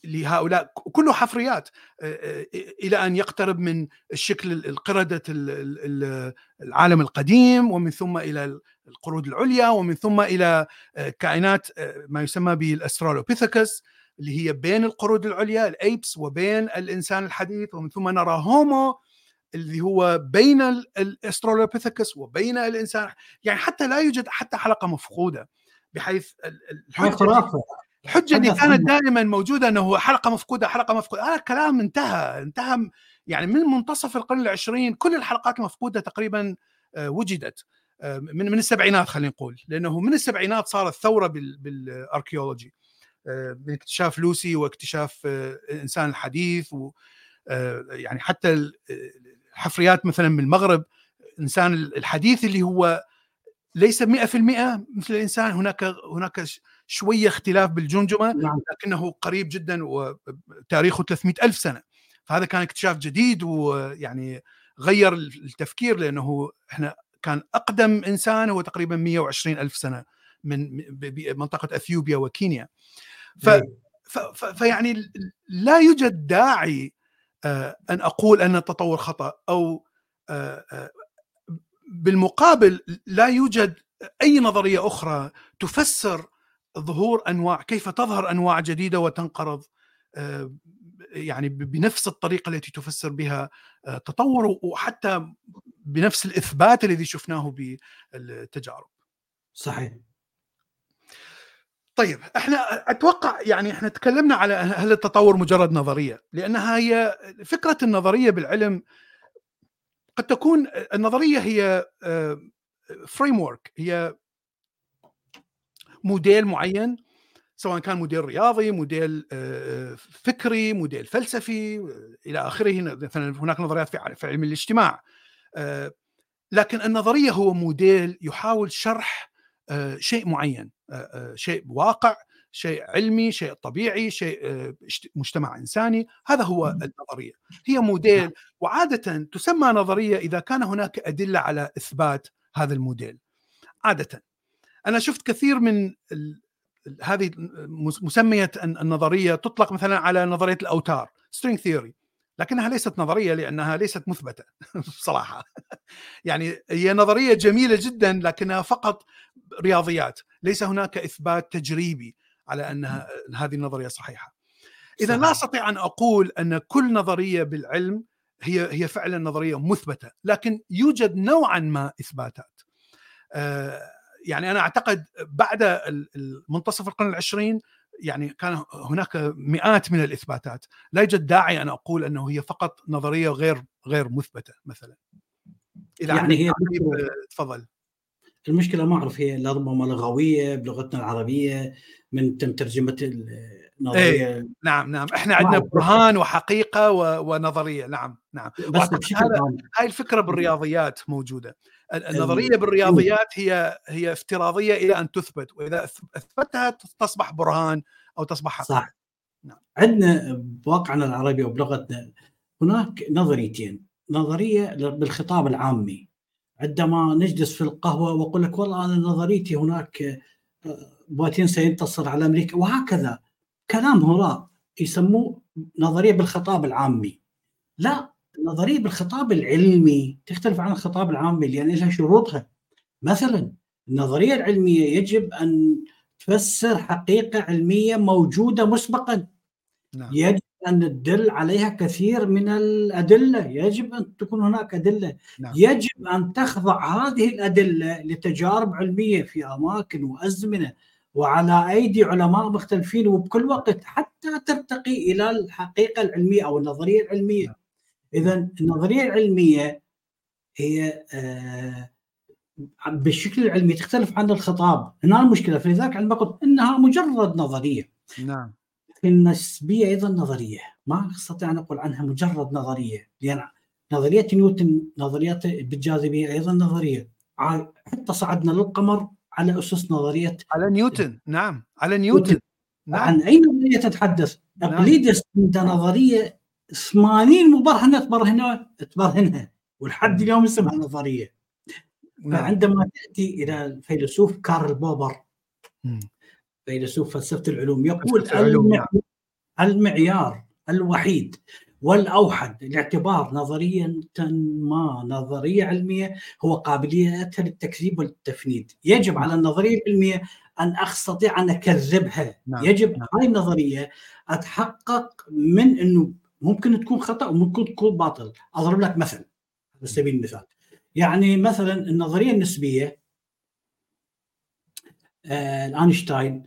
لهؤلاء. كله حفريات إلى أن يقترب من الشكل القردة العالم القديم ومن ثم إلى القرود العليا ومن ثم إلى كائنات ما يسمى بالأسترالوبيثيكس. اللي هي بين القرود العليا ال apes وبين الإنسان الحديث ومن ثم نرى Homo اللي هو بين الأسترالوبيثيكس وبين الإنسان. يعني حتى لا يوجد حتى حلقة مفقودة بحيث الحجة الحجة اللي كانت دائما موجودة إنه حلقة مفقودة حلقة مفقودة. هذا الكلام انتهى انتهى يعني من منتصف القرن العشرين كل الحلقات المفقوده تقريبا وجدت من من السبعينات خلينا نقول لأنه من السبعينات صارت ثورة بالاركيولوجي من اكتشاف لوسي واكتشاف الإنسان الحديث و يعني حتى الحفريات مثلا من المغرب الانسان الحديث اللي هو ليس 100% مثل الإنسان هناك هناك شوية اختلاف بالجمجمة نعم. لكنه قريب جدا وتاريخه 300 ألف سنة فهذا كان اكتشاف جديد ويعني غير التفكير لأنه إحنا كان أقدم إنسان هو تقريبا 120 ألف سنة من منطقة أثيوبيا وكينيا ف فيعني لا يوجد داعي أن أقول أن التطور خطأ أو بالمقابل لا يوجد أي نظرية أخرى تفسر ظهور أنواع كيف تظهر أنواع جديدة وتنقرض يعني بنفس الطريقة التي تفسر بها تطور وحتى بنفس الإثبات الذي شفناه بالتجارب. صحيح. طيب إحنا أتوقع يعني إحنا تكلمنا على هل التطور مجرد نظرية؟ لأنها هي فكرة النظرية بالعلم قد تكون النظرية هي framework هي موديل معين سواء كان موديل رياضي موديل فكري موديل فلسفي إلى آخره مثلا هناك نظريات في علم الاجتماع لكن النظرية هو موديل يحاول شرح شيء معين شيء واقع شيء علمي شيء طبيعي شيء مجتمع إنساني هذا هو النظرية. هي موديل وعاده تسمى نظرية إذا كان هناك أدلة على إثبات هذا الموديل. عاده. أنا شفت كثير من هذه مسمية النظرية تطلق مثلا على نظرية الأوتار string theory لكنها ليست نظرية لأنها ليست مثبتة بصراحة. يعني هي نظرية جميلة جدا لكنها فقط رياضيات ليس هناك إثبات تجريبي على أنها هذه النظرية صحيحة. إذا لا أستطيع أن أقول أن كل نظرية بالعلم هي هي فعلا نظرية مثبتة لكن يوجد نوعا ما إثباتات. يعني أنا أعتقد بعد منتصف القرن العشرين يعني كان هناك مئات من الإثباتات. لا يوجد داعي أن أقول أنه هي فقط نظرية غير غير مثبتة مثلا. يعني هي تفضل. المشكلة ما أعرف هي ربما لغوية بلغتنا العربية من تم ترجمة النظريه إيه نعم نعم. إحنا عندنا برهان وحقيقة ونظرية. نعم نعم. بس بشكل هاي الفكرة بالرياضيات موجودة. النظرية بالرياضيات هي هي افتراضية إلى أن تثبت. وإذا أثبتها تصبح برهان أو تصبح حقيقة. صح. نعم. عندنا بواقعنا العربي وبلغتنا هناك نظريتين. نظرية بالخطاب العامي. عندما نجلس في القهوة وأقول لك والله أنا نظريتي هناك بوتين سينتصر على أمريكا وهكذا. كلام هراء يسموه نظرية بالخطاب العامي. لا النظريه بالخطاب العلمي. تختلف عن الخطاب العامي لأن لها شروطها مثلا النظرية العلمية يجب أن تفسر حقيقة علمية موجودة مسبقا. نعم. يجب أن تدل عليها كثير من الأدلة. يجب أن تكون هناك أدلة. نعم. يجب أن تخضع هذه الأدلة لتجارب علمية في أماكن وأزمنة وعلى أيدي علماء مختلفين وبكل وقت حتى ترتقي إلى الحقيقة العلمية أو النظرية العلمية. نعم. اذا النظرية العلمية هي آه بالشكل العلمي تختلف عن الخطاب. هنا المشكلة. فلذلك عندما قلت إنها مجرد نظرية. نعم. النسبيه أيضا نظرية ما أستطيع أن أقول عنها مجرد نظرية لأن نظرية نيوتن نظريات بالجاذبيه أيضا نظرية حتى صعدنا للقمر على أسس نظرية على نيوتن نعم على نيوتن نعم. عن اي نظريه تتحدث؟ نعم. اقليدس عنده نظرية 80 مبرهنة تبرهنها تبرهنها ولحد اليوم اسمها نظرية نعم. فعندما تأتي إلى الفيلسوف كارل بوبر فيلسوف فلسفة العلوم يقول العلوم. نعم. المعيار الوحيد والأوحد لاعتبار نظرية ما نظرية علمية هو قابليتها للتكذيب والتفنيد، يجب على النظرية العلمية أن أستطيع أن أكذبها، نعم. يجب نعم. هاي النظرية أتحقق من إنه ممكن تكون خطأ وممكن تكون باطل، أضرب لك مثل على سبيل المثال. يعني مثلا النظرية النسبية اينشتاين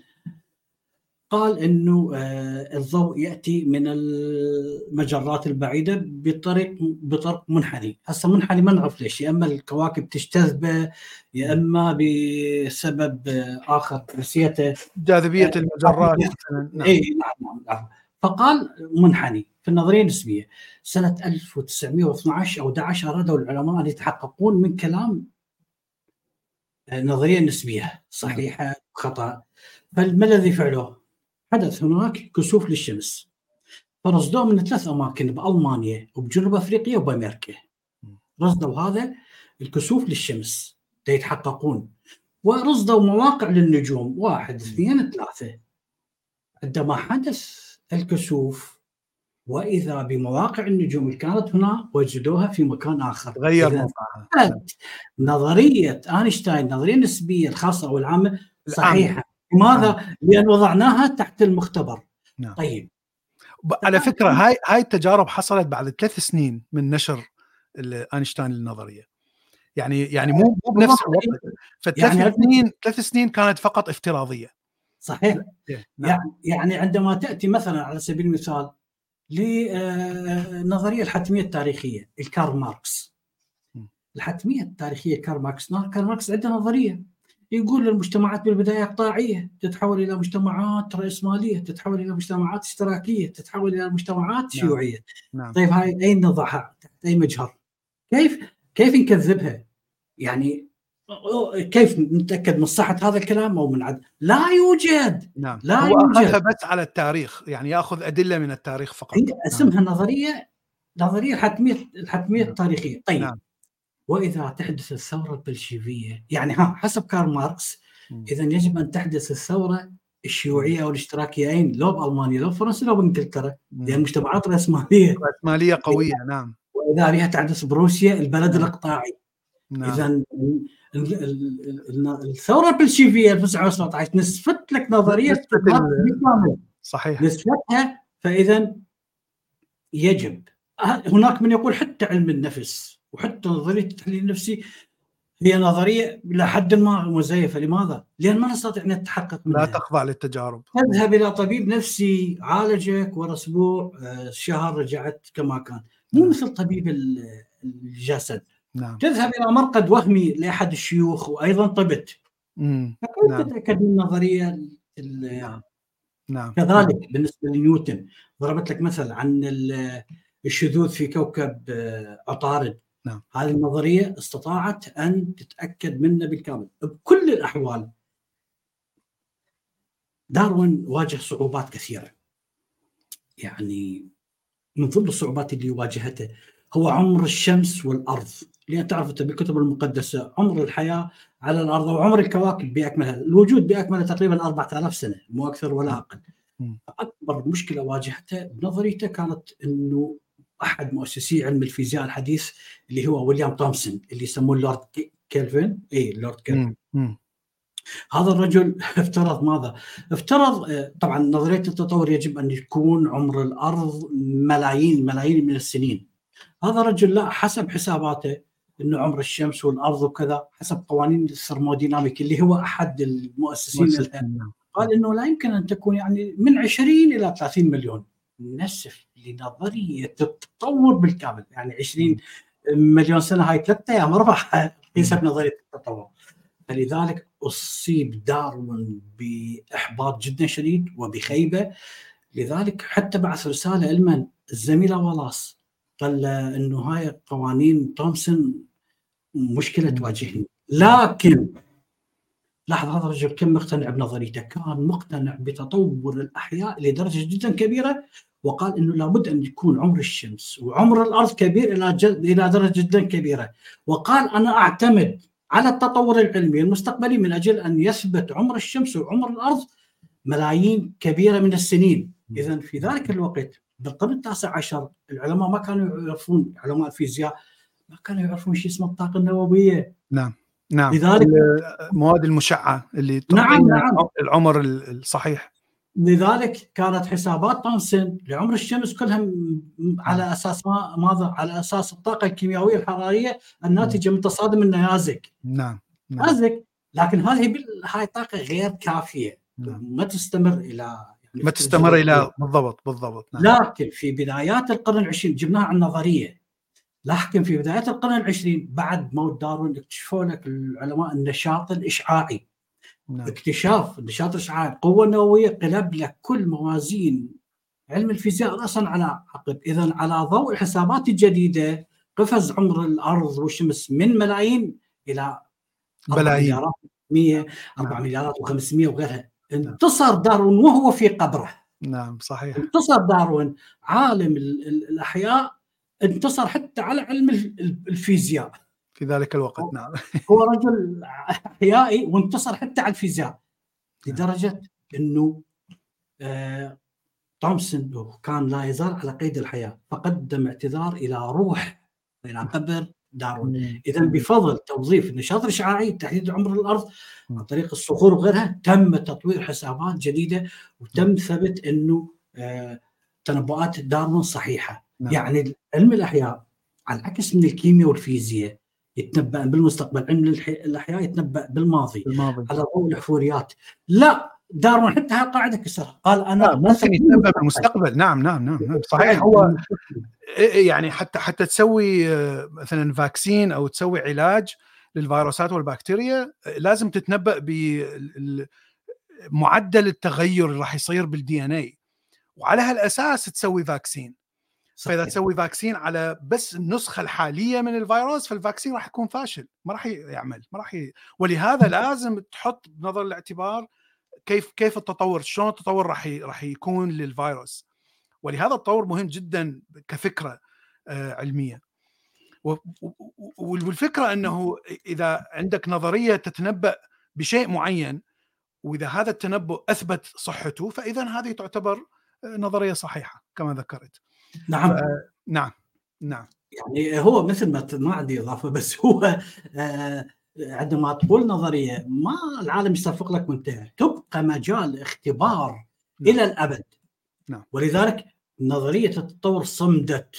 قال إنه آه، الضوء يأتي من المجرات البعيدة بطريق بطرق منحني، هسه منحني ما نعرف ليش، يا إما الكواكب تجتذبه يا إما بسبب آخر نسيته. جاذبية آه، المجرات. نعم. اي نعم نعم نعم. فقال منحني. في النظرية النسبية سنة 1912 أو 11 ارادوا العلماء ان يتحققون من كلام النظريه النسبيه صحيحة خطأ. فما الذي فعلوه؟ حدث هناك كسوف للشمس. فرصدوه من ثلاث أماكن بألمانيا وبجنوب أفريقيا وبأمريكا. رصدوا هذا الكسوف للشمس. ليتحققون ورصدوا مواقع للنجوم. واحد اثنين ثلاثة. عندما حدث الكسوف وإذا بمواقع النجوم اللي كانت هنا وجدوها في مكان آخر. غير موقعها. نظرية آينشتاين النظريه النسبية الخاصة أو العامة صحيحة. لماذا؟ نعم. لأن وضعناها تحت المختبر. نعم. طيب. على فكرة هاي هاي التجارب حصلت بعد ثلاث سنين من نشر آينشتاين للنظريه يعني يعني مو مو بنفس الوقت. فثلاث يعني سنين ثلاث سنين كانت فقط افتراضية. صحيح. نعم. يعني عندما تأتي مثلا على سبيل المثال لنظريه آه، الحتمية التاريخية الكارل ماركس. الحتمية التاريخية كارل ماركس كارل ماركس عنده نظرية. يقول المجتمعات بالبداية إقطاعية تتحول إلى مجتمعات رأسمالية تتحول إلى مجتمعات إشتراكية تتحول إلى مجتمعات نعم. شيوعية. نعم. طيب هاي اين نضعها تحت أي مجهر؟ كيف كيف نكذبها؟ يعني كيف نتأكد من صحة هذا الكلام أو من عدم لا يوجد. نعم. لا هو يوجد. بس على التاريخ يعني يأخذ أدلة من التاريخ فقط. هي اسمها نعم. نظرية نظرية الحتميه الحتميه نعم. التاريخيه طيب. نعم. وإذا تحدث الثورة البلشيفيه يعني ها حسب كارل ماركس إذا يجب أن تحدث الثورة الشيوعية أو الاشتراكيه اين لو بألمانيا لو فرنسا لو بإنجلترا لأن مجتمعات رأسمالية. رأسمالية قوية نعم. وإذا بها تحدث بروسيا البلد نعم. الأقطاعي. نعم. إذا الثورة البلشيفية 1917 نسفت لك نظرية صحيح. نسفتها فإذا يجب. هناك من يقول حتى علم النفس وحتى نظرية التحليل النفسي هي نظرية إلى حد ما مزيفة. لماذا؟ لأن ما نستطيع أن نتحقق منها. لا تخضع للتجارب. تذهب إلى طبيب نفسي عالجك ورا أسبوع آه، شهر رجعت كما كان. مو نعم. مثل طبيب الجسد. نعم. تذهب إلى مرقد وهمي لأحد الشيوخ وأيضا طبت فكيف نعم. تتأكد من النظرية نعم. نعم. كذلك بالنسبة لنيوتن ضربت لك مثل عن الشذوذ في كوكب آه، عطارد نعم. هذه النظرية استطاعت أن تتأكد منه بالكامل بكل الأحوال داروين واجه صعوبات كثيرة يعني من ضمن الصعوبات اللي واجهته هو عمر الشمس والأرض لأن تعرف أنت بالكتب المقدسة عمر الحياة على الأرض وعمر الكواكب بأكملها، الوجود باكمله تقريبا 4000 سنة مو أكثر ولا أقل. أكبر مشكلة واجهته بنظريته كانت إنه أحد مؤسسي علم الفيزياء الحديث اللي هو ويليام تومسون اللي يسموه لورد كيلفن اي لورد كيلفن هذا الرجل افترض ماذا؟ افترض آه، طبعا نظرية التطور يجب أن يكون عمر الأرض ملايين ملايين من السنين. هذا الرجل لا حسب حساباته إنه عمر الشمس والأرض وكذا حسب قوانين الثرموديناميك اللي هو أحد المؤسسين نعم. قال إنه لا يمكن أن تكون يعني من 20 إلى 30 مليون. نسف لنظرية التطور بالكامل. يعني 20 مليون سنة هاي ثلاثة أيام أربع حسب نظرية التطور. فلذلك أصيب داروين بإحباط جدا شديد وبخيبة. لذلك حتى بعث رسالة لمن الزميلة والاس قال إنه هاي قوانين تومسون مشكلة تواجهني. لكن لاحظ هذا الرجل كم مقتنع بنظريته؟ كان مقتنع بتطور الأحياء لدرجة جدا كبيرة وقال إنه لابد أن يكون عمر الشمس وعمر الأرض كبير إلى جد إلى درجة جدا كبيرة. وقال أنا أعتمد على التطور العلمي المستقبلي من أجل أن يثبت عمر الشمس وعمر الأرض ملايين كبيرة من السنين. اذا في ذلك الوقت بالقرن التاسع عشر العلماء ما كانوا يعرفون علماء الفيزياء ما كانوا يعرفون شيء اسمه الطاقة النووية نعم نعم لذلك المواد المشعة اللي نعم نعم العمر الصحيح لذلك كانت حسابات تونسن لعمر الشمس كلها على أساس ما ماذا؟ على أساس الطاقة الكيميائية الحرارية الناتجة من تصادم النيازك. نعم. نعم. نيازك لكن هذه هاي طاقة غير كافية نعم. ما تستمر إلى يعني ما تستمر إلى بالضبط بالضبط نعم. لكن في بدايات القرن العشرين جبناها عن نظرية لكن في بدايات القرن العشرين بعد موت داروين اكتشفوا لك العلماء النشاط الإشعاعي. نعم. اكتشاف النشاط الإشعاعي القوه النوويه قلب لك كل موازين علم الفيزياء راسا على عقب. اذا على ضوء الحسابات الجديدة قفز عمر الأرض والشمس من ملايين إلى بلايين 100 4 مليارات و500 وغيرها. انتصر داروين وهو في قبره. نعم صحيح. انتصر داروين عالم الأحياء انتصر حتى على علم الفيزياء. في ذلك الوقت نعم. هو رجل أحيائي وانتصر حتى على الفيزياء لدرجة إنه آه تومسون كان لا يزال على قيد الحياة فقدم اعتذار إلى روح إلى قبر داروين. اذا بفضل توظيف النشاط الاشعاعي تحديد عمر الأرض عن طريق الصخور وغيرها تم تطوير حسابات جديدة وتم ثبت إنه آه تنبؤات داروين صحيحة نعم. يعني علم الأحياء على العكس من الكيمياء والفيزياء يتنبأ بالمستقبل علم الأحياء يتنبأ بالماضي, بالماضي. على ضوء الحفوريات لا داروين حتى قاعدة كسرها قال أنا ممكن يتنبأ بالمستقبل نعم نعم نعم, نعم. صحيح هو يعني حتى حتى تسوي مثلا vaccine أو تسوي علاج للفيروسات والبكتيريا لازم تتنبأ بمعدل التغير اللي راح يصير بال DNA وعلى هالأساس تسوي vaccine. صحيح. فاذا تسوي vaccine على بس النسخة الحالية من الفيروس فال vaccine راح يكون فاشل ما راح يعمل ما راح ي... ولهذا لازم تحط بنظر الاعتبار كيف كيف التطور شلون التطور راح ي... راح يكون للفيروس. ولهذا التطور مهم جدا كفكرة آه، علمية. والفكرة إنه إذا عندك نظرية تتنبأ بشيء معين وإذا هذا التنبؤ أثبت صحته فاذا هذه تعتبر آه، نظرية صحيحة كما ذكرت نعم نعم نعم يعني هو مثل ما ما عندي إضافة بس هو آه عندما تقول نظرية ما العالم يصفق لك منتهى تبقى مجال اختبار نعم. إلى الأبد نعم. ولذلك نظرية التطور صمدت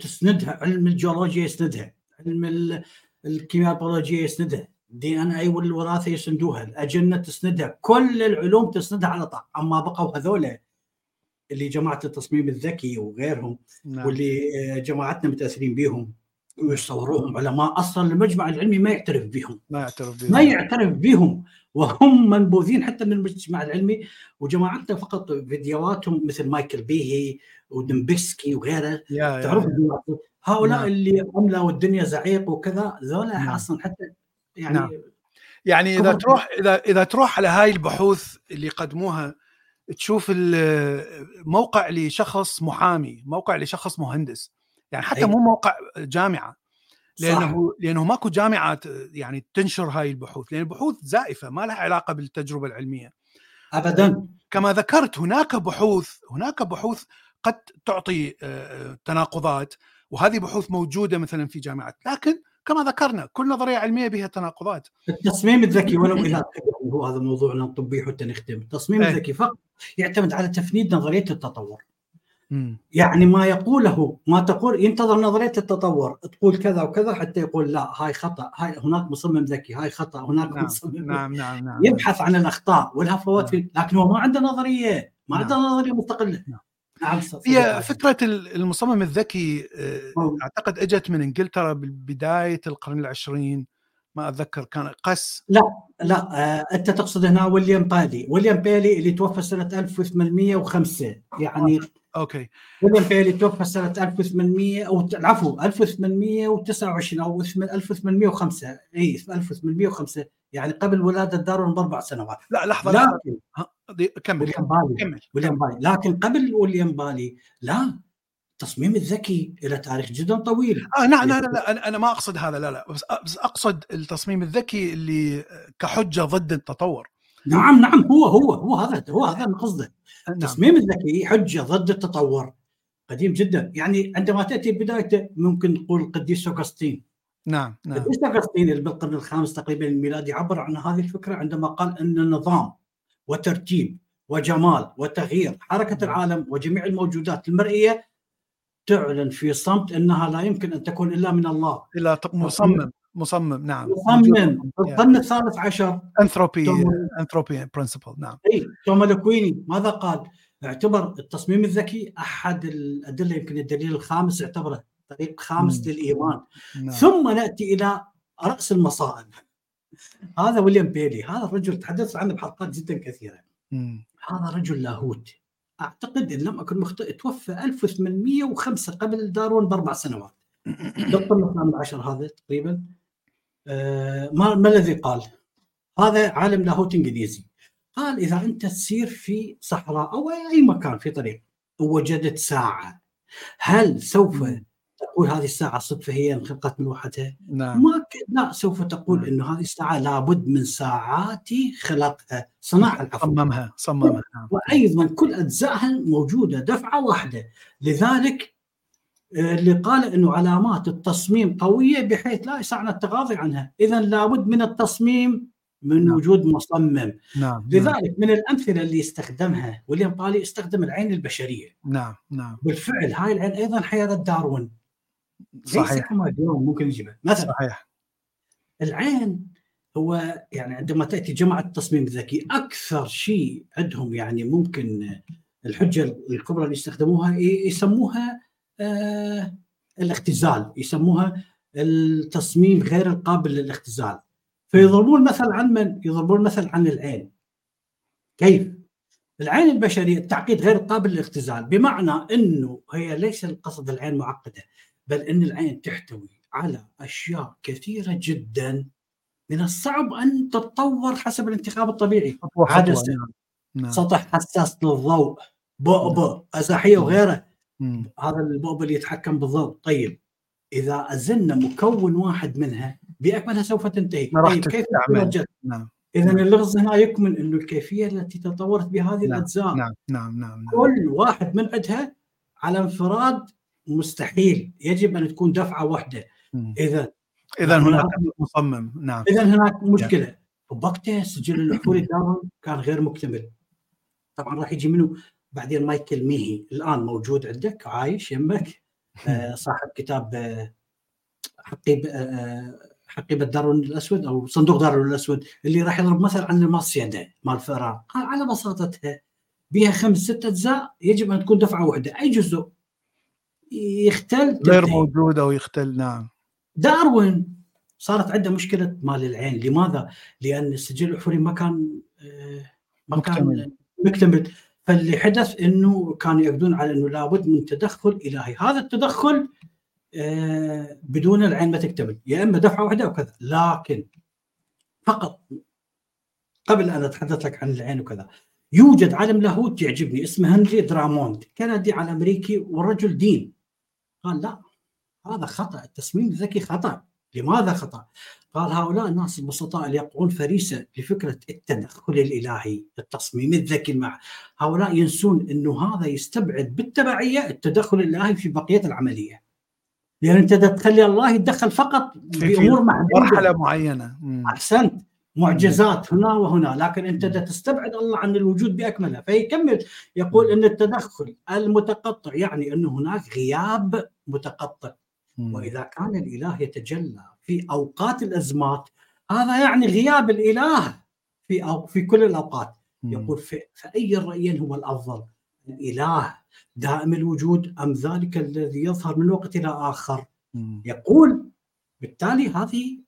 تسندها علم الجيولوجيا يسندها علم الكيمياء البيولوجية يسندها دي إن اي والوراثة يسندوها الأجنة تسندها كل العلوم تسندها على طاق أما بقوا هذول اللي جماعة التصميم الذكي وغيرهم نعم. واللي آه، جماعتنا متأثرين بهم ويصوروهم علماء أصلا المجمع العلمي ما يعترف بهم ما يعترف بهم ما يعترف بهم وهم منبوذين حتى من المجتمع العلمي وجماعتنا فقط فيديوهاتهم مثل مايكل بيهي ودمبسكي وغيره تعرف هؤلاء نعم. اللي املوا الدنيا زعيق وكذا ذولا نعم. أصلا حتى يعني نعم. يعني إذا تروح إذا إذا تروح على هاي البحوث اللي قدموها تشوف موقع لشخص محامي موقع لشخص مهندس. يعني حتى مو موقع جامعة. لأنه صح. لأنه ماكو جامعة يعني تنشر هاي البحوث. لأن البحوث زائفة ما لها علاقة بالتجربة العلمية. ابدا. كما ذكرت هناك بحوث هناك بحوث قد تعطي تناقضات وهذه بحوث موجودة مثلا في جامعات. لكن كما ذكرنا كل نظرية علمية بها تناقضات. التصميم الذكي ولو إلى هو هذا موضوعنا الطبي حتى نختم. التصميم الذكي فقط يعتمد على تفنيد نظرية التطور. يعني ما يقوله ما تقول ينتظر نظرية التطور تقول كذا وكذا حتى يقول لا هاي خطأ هاي هناك مصمم ذكي هاي خطأ هناك نعم مصمم نعم, نعم نعم. يبحث عن الأخطاء والهفوات نعم. لكن هو ما عنده نظرية ما عنده نعم. نظرية مستقلة. نعم. نعم هي فكرة المصمم الذكي آه، أعتقد إجت من إنجلترا ببدايه القرن العشرين. ما أتذكر كان قس؟ لا لا آه أنت تقصد هنا ويليام بالي ويليام بالي اللي توفى سنة 1805 يعني okay. ويليام بيلي توفى سنة 1800 أو العفو 1829 أو 1805 اي 1805 يعني قبل ولادة داروين بأربع سنوات. لا لحظة لكن كمل ويليام بالي كمل. ويليام بالي لكن قبل ويليام بالي لا. التصميم الذكي له تاريخ جدا طويل. آه لا لا لا, لا أنا ما أقصد هذا لا لا بس بس أقصد التصميم الذكي اللي كحجة ضد التطور. نعم نعم هو هو هو هذا هو هذا اللي قصده. نعم. التصميم الذكي حجة ضد التطور. قديم جدا. يعني عندما تأتي بدايته ممكن نقول القديس اوغسطين نعم نعم. القديس اوغسطين اللي بالقرن الخامس تقريبا الميلادي عبر عن هذه الفكرة عندما قال أن نظام وترتيب وجمال وتغيير حركة العالم وجميع الموجودات المرئية تعلن في صمت إنها لا يمكن أن تكون إلا من الله. إلى ط- مصمم مصمم نعم. مصمم. القرن الثالث عشر. anthropic anthropic principle نعم. اي توما الاكويني ماذا قال؟ اعتبر التصميم الذكي أحد الأدلة يمكن الدليل الخامس اعتبره طريق خامس مم. للإيمان. نعم. ثم نأتي إلى رأس المصائب. هذا ويليام بيلي. هذا الرجل تحدثت عنه بحلقات جدا كثيرة. مم. هذا رجل لاهوت. أعتقد إن لم أكن مخطئ توفى 1805 قبل داروين بأربع سنوات بالقرن الثامن عشر هذا تقريبا آه، ما ما الذي قال؟ هذا عالم لاهوت إنجليزي قال إذا أنت تسير في صحراء أو أي مكان في طريق ووجدت ساعة هل سوف. تقول هذه الساعة صدفة هي انخلقت من وحدها؟ نعم. ما. لا سوف تقول نعم. إنه هذه الساعة لابد من ساعات خلقها صناعه العفو. صممها صممها نعم. وأيضا كل اجزائها موجودة دفعة واحدة. لذلك آه، اللي قال إنه علامات التصميم قوية بحيث لا يسعنا التغاضي عنها. اذا لابد من التصميم من نعم. وجود مصمم. نعم نعم. لذلك من الأمثلة اللي استخدمها ويليام بالي استخدم العين البشرية. نعم نعم. بالفعل هاي العين أيضا حيرت داروين. صحيح. ممكن يجيبها مثلا صحيح. العين هو يعني عندما تأتي جماعة التصميم الذكي أكثر شيء عندهم يعني ممكن الحجة الكبرى اللي يستخدموها يسموها آه الاختزال. يسموها التصميم غير القابل للاختزال. فيضربون مثل عن من؟ يضربون مثل عن العين. كيف؟ العين البشرية التعقيد غير قابل للاختزال بمعنى إنه هي ليس القصد العين معقدة. بل إن العين تحتوي على أشياء كثيرة جدا من الصعب أن تتطور حسب الانتخاب الطبيعي. عدسه نعم نعم. سطح حساس للضوء بؤبؤ أزاحية وغيره. مم. هذا البؤبؤ اللي يتحكم بالضوء. طيب إذا أزلنا مكون واحد منها بأكملها سوف تنتهي. ما راح طيب كيف؟ نعم. إذا اللغز هنا يكمن إنه الكيفية التي تطورت بهذه نعم. الأجزاء. نعم. نعم. نعم. نعم كل واحد من عندها على انفراد مستحيل. يجب أن تكون دفعة واحدة. إذا إذا هناك نعم. مصمم. نعم. إذا هناك مشكلة. وبوقتها السجل الاحفوري داون كان غير مكتمل. طبعا راح يجي منه بعدين مايكل ميهي. الآن موجود عندك عايش يمك. آه، صاحب كتاب آه، حقيب آه، حقيبه دارون الأسود أو صندوق دارون الأسود اللي راح يضرب مثل عن المصيده مال فئران قال على بساطتها بها خمس ست أجزاء يجب أن تكون دفعة واحدة. أي جزء؟ يختل غير. موجود أو يختل نعم. داروين صارت عنده مشكلة مال العين. لماذا؟ لأن السجل الاحفوري ما كان آه، ما كان مكتمل. فاللي حدث إنه كانوا يقدون على إنه لابد من تدخل إلهي. هذا التدخل آه، بدون العين ما تكتمل. يا إما دفعة واحدة أو كذا. لكن فقط قبل أن أتحدث لك عن العين وكذا يوجد عالم لاهوت يعجبني اسمه هنري دراموند كندي على أمريكي والرجل دين. قال لا هذا خطأ التصميم الذكي خطأ. لماذا خطأ؟ قال هؤلاء الناس البسطاء اللي يقعون فريسة لفكرة التدخل الإلهي التصميم الذكي مع هؤلاء ينسون إنه هذا يستبعد بالتبعية التدخل الإلهي في بقية العملية. لأن أنت تخلي الله يتدخل فقط بأمور محدودة. مرحلة معينة. مم. أحسنت. معجزات هنا وهنا. لكن أنت تستبعد الله عن الوجود بأكمله. فيكمل. يقول إن التدخل المتقطع يعني انه هناك غياب متقطع. وإذا كان الإله يتجلى في أوقات الأزمات هذا يعني غياب الإله في أو في كل الأوقات. يقول في فاي الرايين هو الأفضل؟ الإله دائم الوجود أم ذلك الذي يظهر من وقت إلى آخر؟ يقول بالتالي هذه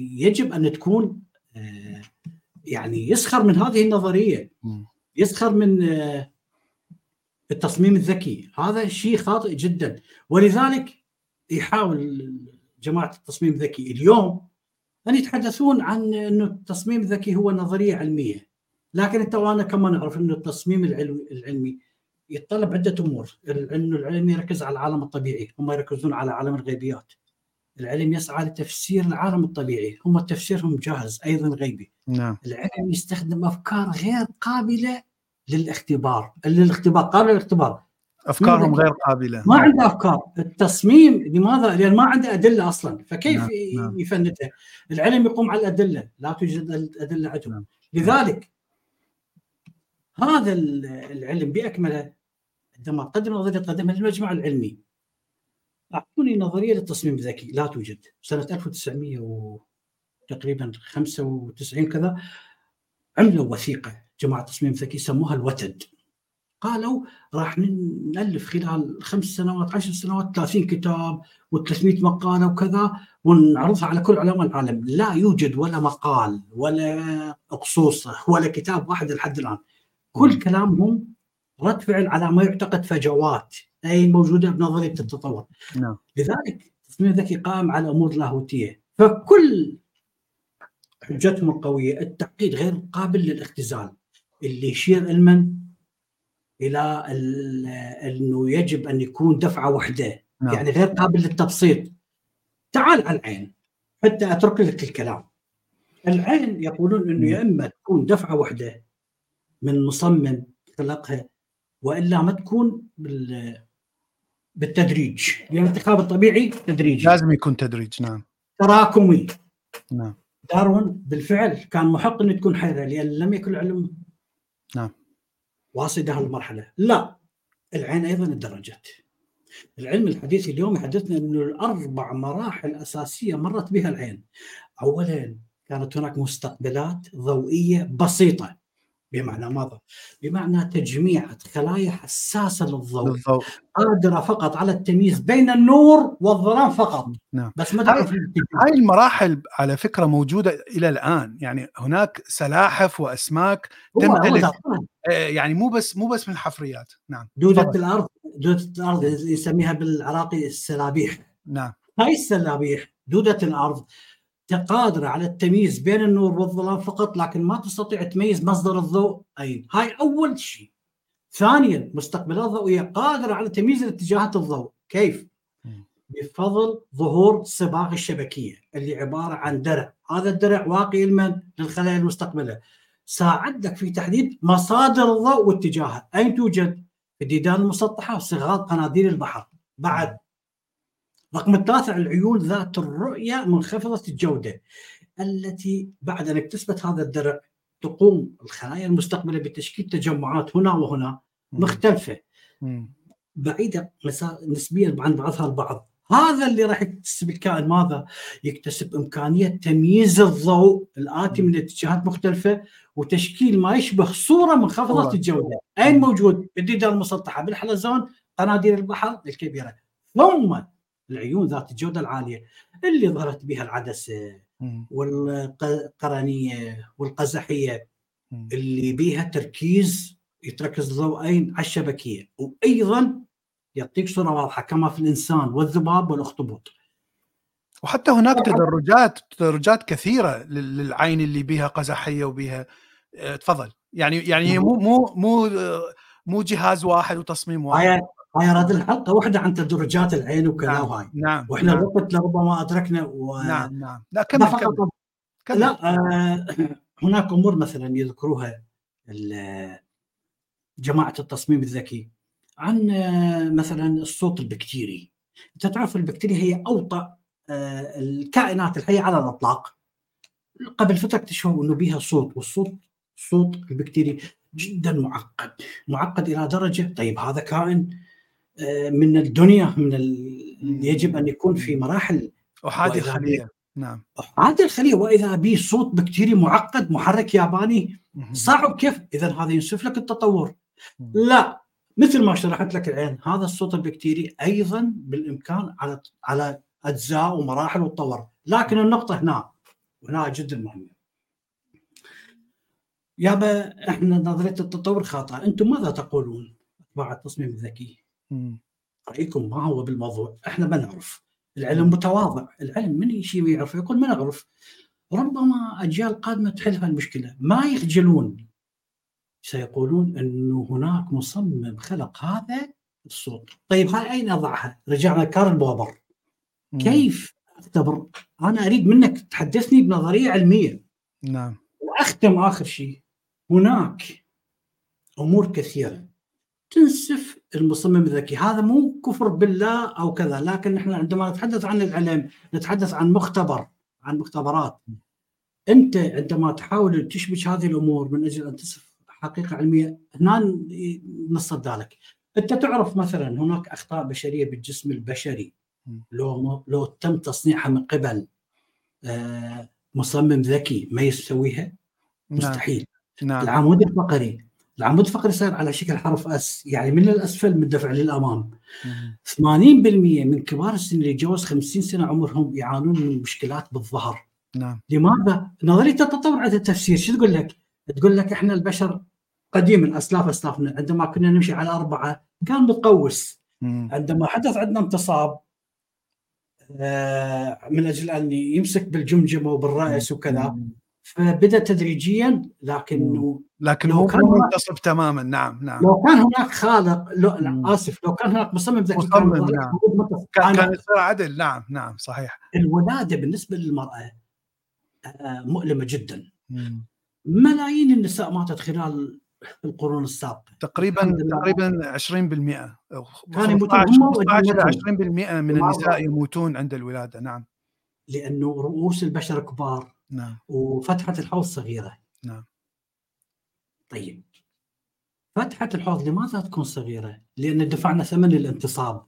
يجب أن تكون آه، يعني يسخر من هذه النظرية. يسخر من آه، التصميم الذكي. هذا شيء خاطئ جدا. ولذلك يحاول جماعة التصميم الذكي اليوم أن يتحدثون عن إنه التصميم الذكي هو نظرية علمية. لكن إنت وأنا كما نعرف إنه التصميم العلمي يتطلب عدة أمور. انه العلم يركز على العالم الطبيعي هم يركزون على عالم الغيبيات. العلم يسعى لتفسير العالم الطبيعي هم تفسيرهم جاهز أيضا غيبي. نعم. العلم يستخدم أفكار غير قابلة للاختبار للاختبار قابله للاختبار. أفكارهم غير قابلة. ما عنده أفكار. التصميم لماذا؟ لأن ما عنده أدلة أصلا. فكيف نعم. نعم. يفندها؟ العلم يقوم على الأدلة لا توجد الأدلة عندهم. نعم. لذلك هذا العلم بأكمله عندما قدم نظرية قدمها للمجمع العلمي. أعطوني نظرية للتصميم الذكي لا توجد. سنة 1900 و تقريبا 95 كذا عملوا وثيقة. جماعة التصميم الذكي سموها الوتد. قالوا راح نألف خلال خمس سنوات عشر سنوات 30 كتاب و300 مقالة وكذا ونعرضها على كل علماء العالم. لا يوجد ولا مقال ولا اقصوصه ولا كتاب واحد لحد الآن. كل كلامهم رد فعل على ما يعتقد فجوات أي موجودة بنظريه التطور نعم. لذلك التصميم الذكي قائم على أمور لاهوتية. فكل حجتهم القوية التعقيد غير قابل للاختزال. اللي يشير علما إلى إنه يجب أن يكون دفعة واحدة. نعم. يعني غير قابل للتبسيط. تعال على العين حتى أترك لك الكلام. العين يقولون إنه يا إما تكون دفعة واحدة من مصمم خلقها وإلا ما تكون بال بالتدريج. لأن الانتخاب الطبيعي تدريجي. لازم يكون تدريج نعم. تراكمي. نعم. داروين بالفعل كان محق إنه تكون حيرة لأن لم يكن العلم نعم. واصل هالمرحله لا العين أيضا تدرجت العلم الحديث اليوم يحدثنا إنه الأربع مراحل أساسية مرت بها العين. اولا كانت هناك مستقبلات ضوئية بسيطة. بمعنى ماذا؟ بمعنى تجميع خلايا حساسة للضوء. قادرة فقط على التمييز بين النور والظلام فقط. نعم. بس ما تعرف هاي المراحل على فكرة موجودة إلى الآن. يعني هناك سلاحف وأسماك تمتلك يعني مو بس مو بس من الحفريات نعم. دودة فضل. الأرض دودة الأرض يسميها بالعراقي السلابيح. نعم. هاي السلابيح دودة الأرض قادرة على التمييز بين النور والظلام فقط لكن ما تستطيع تميز مصدر الضوء. أين هاي أول شيء. ثانيا مستقبلات ضوئية قادرة على تمييز اتجاهات الضوء. كيف؟ بفضل ظهور صباغ الشبكية اللي عبارة عن درع. هذا الدرع واقي لمن؟ للخلايا المستقبلة ساعدك في تحديد مصادر الضوء واتجاهها أين توجد؟ في الديدان المسطحة وصغار قناديل البحر. بعد رقم التاسع العيون ذات الرؤية منخفضة الجودة التي بعد أن اكتسبت هذا الدرع تقوم الخلايا المستقبلة بتشكيل تجمعات هنا وهنا مختلفة. بعيدة نسبيا عن بعضها البعض. هذا اللي راح يكتسب الكائن ماذا؟ يكتسب إمكانية تمييز الضوء الآتي من اتجاهات مختلفة وتشكيل ما يشبه صورة منخفضة الجودة. أين موجود؟ بالديدان المسطحة بالحلزون قناديل البحر الكبيرة ثم العيون ذات الجودة العالية اللي ظهرت بها العدسة والقرنية والقزحية اللي بها تركيز يتركز ضوئين على الشبكية. وأيضا يعطيك صورة واضحة كما في الإنسان والذباب والأخطبوط. وحتى هناك تدرجات تدرجات كثيرة للعين اللي بها قزحية وبها آه، تفضل. يعني يعني مو مو مو مو جهاز واحد وتصميم واحد. هاي رد الحلقة واحدة عن تدرجات العين وكذا نعم. وهاي نعم وإحنا نعم. الوقت لربما أدركنا و... نعم نعم لا كمل كمل. كمل. لا آه هناك أمور مثلا يذكروها جماعة التصميم الذكي عن آه مثلا الصوت البكتيري أنت تعرف البكتيريا هي اوطى آه الكائنات الحية على الأطلاق قبل فترة اكتشفوا انه بها صوت والصوت صوت البكتيري جدا معقد معقد إلى درجة طيب هذا كائن من الدنيا من ال... يجب أن يكون في مراحل. احادي الخلية. نعم. احادي الخلية وإذا به صوت بكتيري معقد محرك ياباني صعب كيف؟ إذا هذا ينسف لك التطور. لا مثل ما شرحت لك العين هذا الصوت البكتيري أيضا بالإمكان على على أجزاء ومراحل وتطور لكن النقطة هنا وهنا جدا مهمه يابا إحنا نظرية التطور خاطئة. أنتم ماذا تقولون؟ بعد التصميم الذكي. رايكم ما هو بالموضوع إحنا ما نعرف. العلم متواضع العلم من شيء يعرف يقول ما نعرف. ربما أجيال قادمة تحل هالمشكله ما يخجلون. سيقولون إنه هناك مصمم خلق هذا الصوت طيب هاي أين أضعها؟ رجعنا كارل بوبر. مم. كيف؟ أختبر. أنا أريد منك تحدثني بنظرية علمية. نعم. وأختم آخر شيء. هناك أمور كثيرة تنسف المصمم الذكي. هذا مو كفر بالله أو كذا لكن نحن عندما نتحدث عن العلم نتحدث عن مختبر عن مختبرات. أنت عندما تحاول تشبك هذه الأمور من أجل أن تصف حقيقة علمية هنا نصدى لك أنت تعرف مثلا هناك أخطاء بشرية بالجسم البشري. لو لو تم تصنيعها من قبل آه، مصمم ذكي ما يسويها؟ نعم. مستحيل. نعم. العمود الفقري. العمود الفقري صار على شكل حرف اس يعني من الأسفل مندفع للأمام مم. 80% من كبار السن اللي يتجاوز 50 سنة عمرهم يعانون من مشكلات بالظهر نعم لماذا؟ نظرية التطور عندها تفسير شو تقول لك؟ تقول لك إحنا البشر قديما أسلاف أسلافنا عندما كنا نمشي على أربعة كان متقوس. عندما حدث عندنا انتصاب آه، من أجل أن يمسك بالجمجمة وبالرأس وكذا. فبدأ تدريجيا لكنه لكن مو كان منتصب تماما نعم نعم لو كان هناك خالق لو. لا آسف لو كان هناك مصمم ذكي كان مصمم، نعم. كان أنا كان يصير عدل نعم نعم صحيح الولادة بالنسبة للمرأة آه، مؤلمة جدا مم. ملايين النساء ماتت خلال القرون السابقة تقريبا. تقريبا 20% أو كانوا يموتون 15 هم 15 إلى وأجنبتهم. 20% من النساء. يموتون عند الولادة نعم لأنه رؤوس البشر كبار نعم وفتحة الحوض صغيرة نعم. طيب فتحة الحوض لماذا تكون صغيرة؟ لأن دفعنا ثمن الانتصاب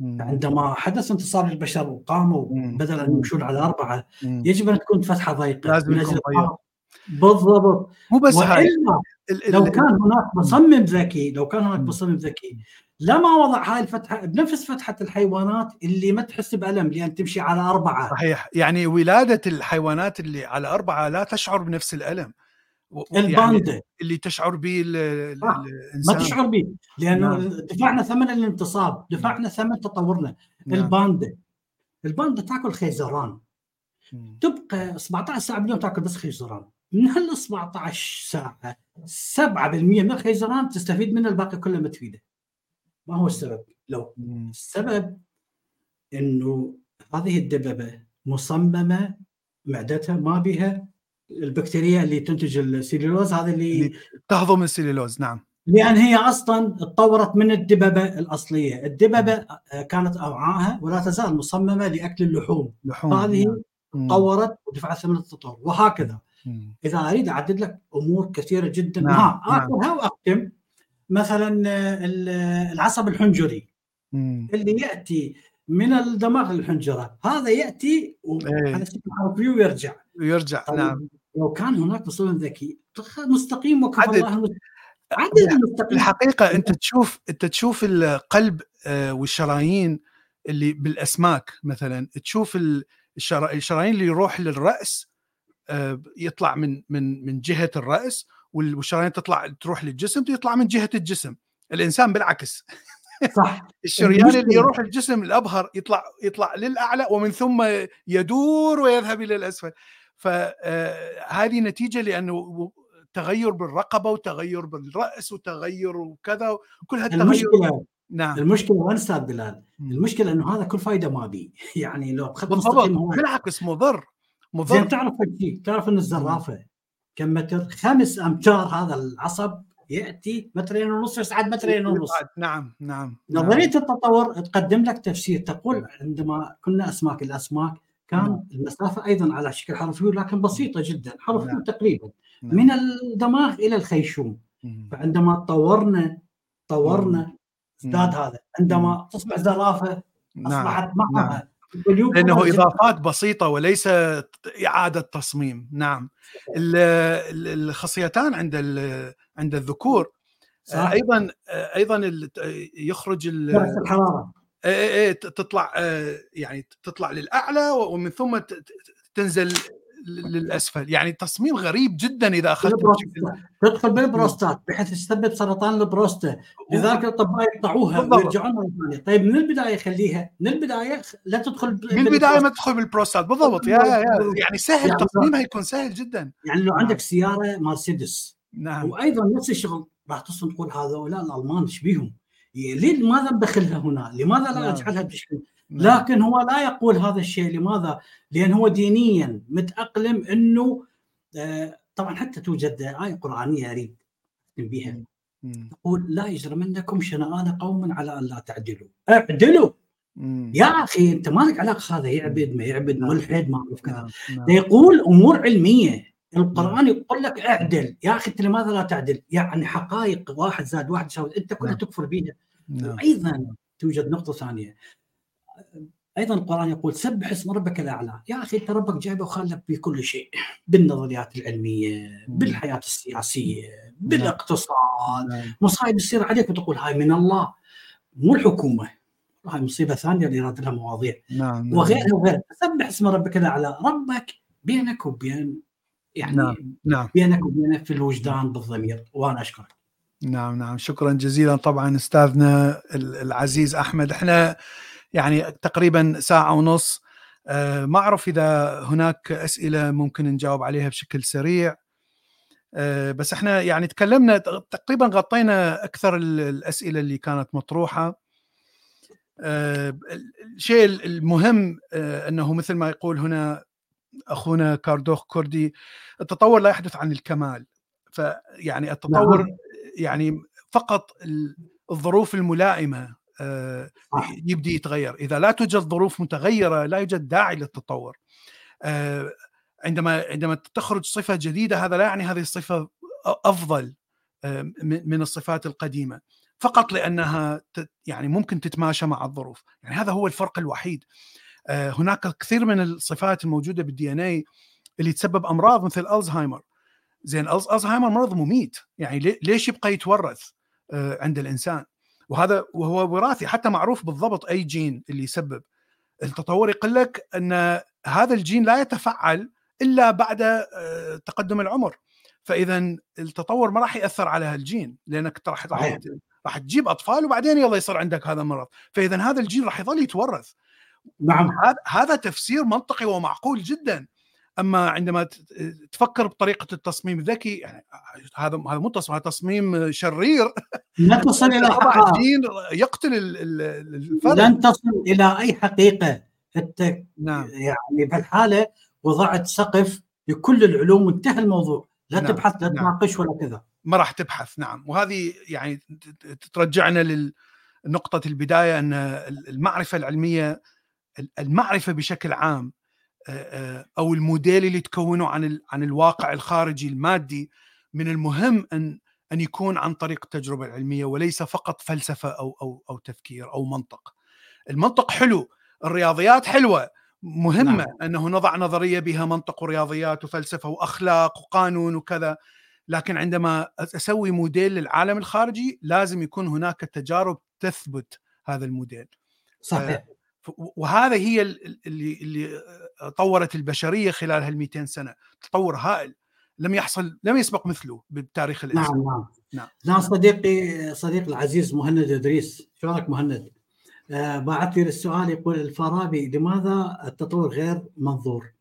مم. عندما حدث انتصاب للبشر وقاموا. بدل أن. يمشون على أربعة مم. يجب أن تكون فتحة ضيقة لازم من ضيق. بالضبط. مو بس هاي. لو كان هناك مصمم ذكي لو كان هناك مم. مصمم ذكي لما وضع هاي الفتحة بنفس فتحة الحيوانات اللي ما تحس بألم لأن تمشي على أربعة. صحيح. يعني ولادة الحيوانات اللي على أربعة لا تشعر بنفس الألم. يعني الباندا. اللي تشعر به آه، ما الانسان تشعر به لأنه نعم. دفعنا ثمن الانتصاب دفعنا ثمن تطورنا. نعم. الباندا. الباندا تاكل خيزران. تبقى 17 ساعة باليوم تاكل بس خيزران. من هال 17 ساعه 7% من الخيزران تستفيد منه الباقي كله ما تفيده ما هو السبب؟ لو. السبب إنه هذه الدببة مصممة معدتها ما بها البكتيريا اللي تنتج السيلولوز هذا اللي اللي تهضم السليلوز نعم لأن هي أصلا تطورت من الدببة الأصلية، الدببة كانت أوعاها ولا تزال مصممة لأكل اللحوم، لحوم هذه نعم. تطورت ودفعت ثمن التطور وهكذا،. إذا أريد أعدد لك أمور كثيرة جدا. نعم، ها نعم. آخرها وأختم. مثلا آه، ال- العصب الحنجري. مم. اللي يأتي من الدماغ للحنجره، هذا يأتي إيه. على شكل حرفي ويرجع، ويرجع طيب نعم. لو كان هناك مصمم ذكي مستقيم وكفى. الله المست- عدل مستقيم الحقيقة أنت تشوف أنت تشوف القلب آه، والشرايين اللي بالأسماك مثلا. تشوف ال- الشرا- الشرايين اللي يروح للرأس آه، يطلع من من من جهة الرأس وال- والشرايين تطلع تروح للجسم يطلع من جهة الجسم. الإنسان بالعكس. صح. الشريان اللي يروح الجسم الأبهر يطلع يطلع للأعلى ومن ثم يدور ويذهب إلى الأسفل. فهذه نتيجة لأنه تغير بالرقبة وتغير بالرأس وتغير وكذا وكل هالتغير المشكلة نعم. المشكلة وين أستاذ بلال؟ المشكلة إنه هذا كل فايدة ما بي يعني لو بالضبط. مستقيم هو بالعكس مضر. زين مضر تعرف شيء؟ تعرف إن الزرافة كم متر؟ خمس أمتار هذا العصب يأتي مترين ونص يصعد مترين ونص. نعم نعم نظرية التطور تقدم لك تفسير. تقول عندما كنا أسماك الأسماك كان نعم. المسافة أيضا على شكل حرفي لكن بسيطة جدا. حرفي نعم. تقريبا. نعم. من الدماغ إلى الخيشوم. مم. فعندما طورنا طورنا ازداد هذا. عندما تصبح زرافة نعم. أصبحت نعم. معها لأنه إضافات بسيطة وليس إعادة تصميم. نعم. ال- ال- الخصيتان عند عند الذكور. صح أيضا أيضا ال- يخرج درجه الحرارة. إيه إيه إيه تطلع آه، يعني تطلع للأعلى ومن ثم تنزل للأسفل. يعني تصميم غريب جدا إذا اخذت تدخل بالبروستات بحيث تسبب سرطان البروستا لذلك الأطباء يقطعوها ويرجعون مرة ثانية. طيب من البداية خليها. من البداية لا تدخل من البداية ما تدخل بالبروستات. بالضبط. يا, يا يعني سهل يعني تصميمها يكون سهل جدا. يعني لو عندك سيارة مرسيدس نعم. وأيضا نفس الشغل. راح تصل تقول هذول الألمان إيش بيهم؟ لماذا ندخلها هنا؟ لماذا لا نعم. أجعلها بشكل نعم. لكن هو لا يقول هذا الشيء لماذا؟ لأن هو دينيا متأقلم إنه آه، طبعا حتى توجد آية قرآنية أريد بها تقول لا يجرمنكم شنآن قوم على أن لا تعدلوا. اعدلوا! يا أخي أنت مالك علاقة هذا؟ يعبد ما يعبد نعم. ملحد ما أعرف كذا. نعم. يقول أمور علمية. القرآن يقول لك اعدل. يا أخي أنت لماذا لا تعدل؟ يعني حقائق واحد زاد واحد يساوي أنت كلها تكفر بها وأيضا توجد نقطة ثانية. أيضا القرآن يقول سبح اسم ربك الأعلى. يا أخي أنت ربك جايبه وخلك بكل شيء بالنظريات العلمية بالحياة السياسية نعم. بالاقتصاد. نعم. مصايب تصير عليك وتقول هاي من الله. مو الحكومة. هاي مصيبة ثانية اللي لها مواضيع. نعم. وغيرها وغيرها سبح اسم ربك الأعلى. ربك بينك وبين يعني نعم. نعم. بينك وبينه في الوجدان بالضمير. وأنا أشكرك. نعم نعم. شكرا جزيلا. طبعا أستاذنا العزيز أحمد. إحنا يعني تقريبا ساعة ونص. آه، ما أعرف إذا هناك أسئلة ممكن نجاوب عليها بشكل سريع. آه، بس إحنا يعني تكلمنا تقريبا غطينا أكثر الأسئلة اللي كانت مطروحة. آه، الشيء المهم أنه مثل ما يقول هنا أخونا كاردوخ كردي التطور لا يحدث عن الكمال. فيعني التطور نعم. يعني فقط الظروف الملائمة. يبدي يتغير. إذا لا توجد ظروف متغيرة لا يوجد داعي للتطور. آه، عندما عندما تخرج صفة جديدة هذا لا يعني هذه الصفة أفضل آه، من الصفات القديمة. فقط لأنها يعني ممكن تتماشى مع الظروف. يعني هذا هو الفرق الوحيد. هناك كثير من الصفات الموجودة بالدي ان اي اللي تسبب أمراض مثل الزهايمر زين الزهايمر مرض مميت. يعني ليش يبقى يتورث عند الإنسان؟ وهذا وهو وراثي حتى معروف بالضبط أي جين اللي يسبب. التطور يقول لك أن هذا الجين لا يتفعل إلا بعد آه، تقدم العمر. فإذا التطور ما راح يأثر على هالجين لأنك راح راح راح تجيب أطفال وبعدين يلا يصير عندك هذا المرض. فإذا هذا الجين راح يظل يتورث. نعم. هذا تفسير منطقي ومعقول جدا. أما عندما تفكر بطريقة التصميم الذكي يعني هذا هذا مو تصميم هذا تصميم شرير لا تصل إلى حقيقه يقتل الفرد لن تصل إلى أي حقيقة انت نعم. يعني بهالحاله وضعت سقف لكل العلوم وانتهى الموضوع لا نعم. تبحث لا نعم. تناقش ولا كذا ما راح تبحث نعم وهذه يعني ترجعنا لنقطه البداية أن المعرفة العلمية المعرفة بشكل عام أو الموديل اللي تكونه عن عن الواقع الخارجي المادي من المهم أن أن يكون عن طريق التجربة العلمية وليس فقط فلسفة أو أو أو تفكير أو منطق. المنطق حلو، الرياضيات حلوة، مهمة نعم. أنه نضع نظرية بها منطق ورياضيات وفلسفة وأخلاق وقانون وكذا، لكن عندما أسوي موديل للعالم الخارجي لازم يكون هناك تجارب تثبت هذا الموديل. صحيح. وهذا هي اللي اللي طورت البشرية خلال هال 200 سنة تطور هائل لم يحصل لم يسبق مثله بالتاريخ الاسلامي نعم نعم نعم, نعم صديقي صديق العزيز مهند إدريس شلونك مهند؟ آه بعث لي السؤال يقول الفارابي لماذا التطور غير منظور؟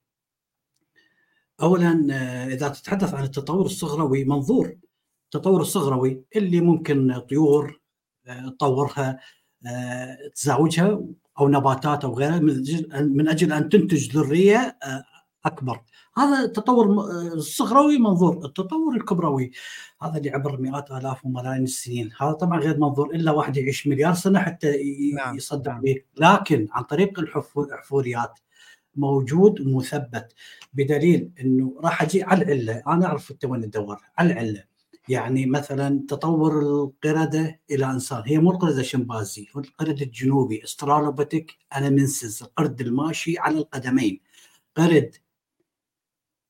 اولا آه إذا تتحدث عن التطور الصغروي منظور التطور الصغروي اللي ممكن طيور آه تطورها تزاوجها أو نباتات أو غيرها من أجل ان تنتج ذرية آه، أكبر. هذا التطور الصغروي منظور التطور الكبروي. هذا اللي عبر مئات آلاف وملايين السنين. هذا طبعا غير منظور إلا واحد يعيش مليار سنة حتى. يصدق نعم. به. لكن عن طريق الحفوريات موجود ومثبت بدليل إنه راح أجي على العلة. أنا أعرف انت وين تدور على العلة. يعني مثلا تطور القردة إلى أنسان. هي مو القردة الشمبانزي هو القرد الجنوبي Australopithecus anamensis القرد الماشي على القدمين. قرد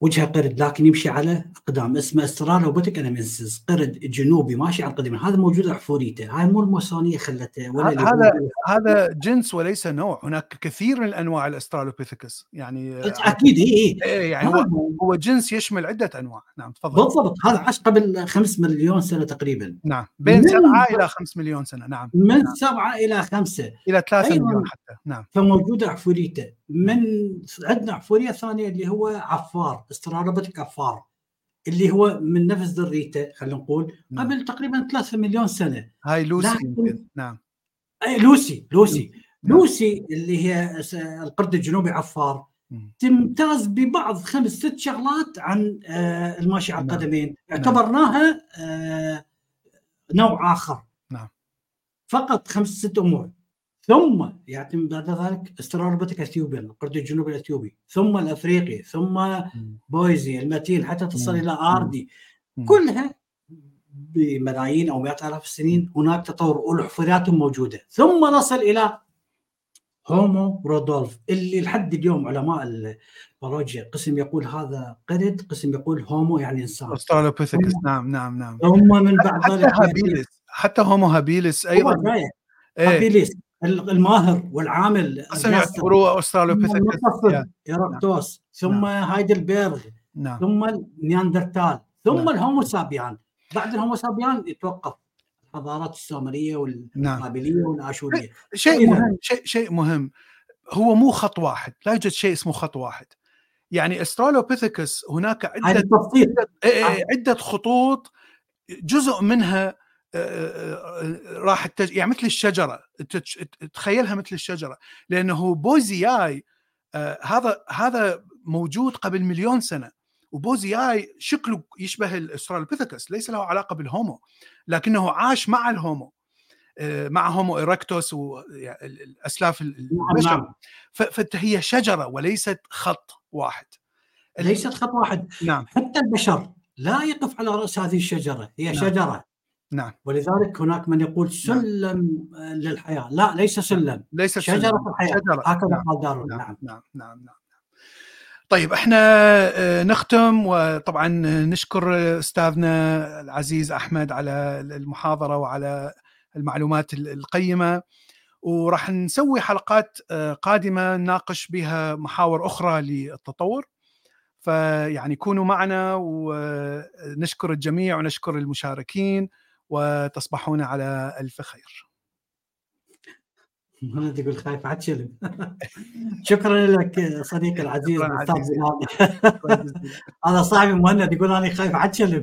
وجهه قرد لكن يمشي على اقدام. اسمه استرالوبوتيك انامنسز قرد جنوبي ماشي على القدم هذا موجود عفوريته هاي مو الموسانيه خلته ولا هذا هذا جنس وليس نوع. هناك كثير من أنواع الأسترالوبيثيكس. يعني أكيد إي إي. يعني هو هو جنس يشمل عدة أنواع. نعم تفضل. بالضبط. هذا عاش قبل 5 مليون سنة تقريبا. نعم. بين 7 إلى 5 مليون سنة. نعم. من نعم. 7 إلى 5 إلى 3 مليون حتى. نعم. فموجوده عفوريته من عندنا أحفوريه ثانية اللي هو عفار. استرالوبيثيك عفار اللي هو من نفس ذريته خلينا نقول نعم. قبل تقريبا 3 مليون سنة. هاي لوسي يمكن. نعم. أي لوسي لوسي. نعم. لوسي اللي هي القرد الجنوبي عفار. تمتاز ببعض خمس ست شغلات عن آه، الماشي على نعم. القدمين. نعم. اعتبرناها آه، نوع آخر. نعم. فقط خمس ست أمور. ثم يعتمد بعد ذلك استرالوبيتك اثيوبيا القرد الجنوبي الإثيوبي ثم الأفريقي ثم بويزي المتين حتى تصل إلى أردي. كلها بملايين أو مئات آلاف السنين هناك تطور والحفريات موجودة. ثم نصل إلى هومو رودولف اللي لحد اليوم علماء البيولوجيا قسم يقول هذا قرد قسم يقول هومو يعني إنسان. استرالوبيثيكس نعم نعم نعم. هم من بعد ذلك حتى هابيلس حتى هومو هابيلس أيضا. إيه. هابيلس الماهر والعامل يعتبروه استرالوبيثيكس ايراكتوس ثم نعم. هايدلبرغ نعم. ثم النياندرتال ثم نعم. الهومو سابيان. بعد الهومو سابيان يتوقف الحضارات السومرية والبابلية نعم. والآشورية. شيء مهم. شيء شيء مهم. هو مو خط واحد. لا يوجد شيء اسمه خط واحد. يعني استرالوبيثيكس هناك عدة عده, إيه، إيه، عدة خطوط جزء منها راح التج... يعني مثل الشجرة تخيلها مثل الشجرة لأنه بوزياي آه، هذا هذا موجود قبل مليون سنة وبوزياي شكله يشبه الاسترالوبيثيكس ليس له علاقة بالهومو لكنه عاش مع الهومو آه، مع هومو إيركتوس والاسلاف البشر. نعم. فهي شجرة وليست خط واحد. ليست خط واحد. نعم. حتى البشر لا يقف على رأس هذه الشجرة هي نعم. شجرة. نعم ولذلك هناك من يقول نعم. سلم نعم. للحياة لا ليس سلم ليس شجرة سلم. الحياة شجرة. هكذا نعم. قال دارون نعم. نعم. نعم نعم نعم طيب إحنا آه، نختم وطبعا نشكر أستاذنا العزيز أحمد على المحاضرة وعلى المعلومات القيمة وراح نسوي حلقات آه، قادمة نناقش بها محاور أخرى للتطور فيعني كونوا معنا ونشكر الجميع ونشكر المشاركين وتصبحون على ألف خير. ما تقول خايف عتشلم شكرا لك صديقي العزيز أستاذ هذا صاحبي مهند يقول أنا خايف عتشلم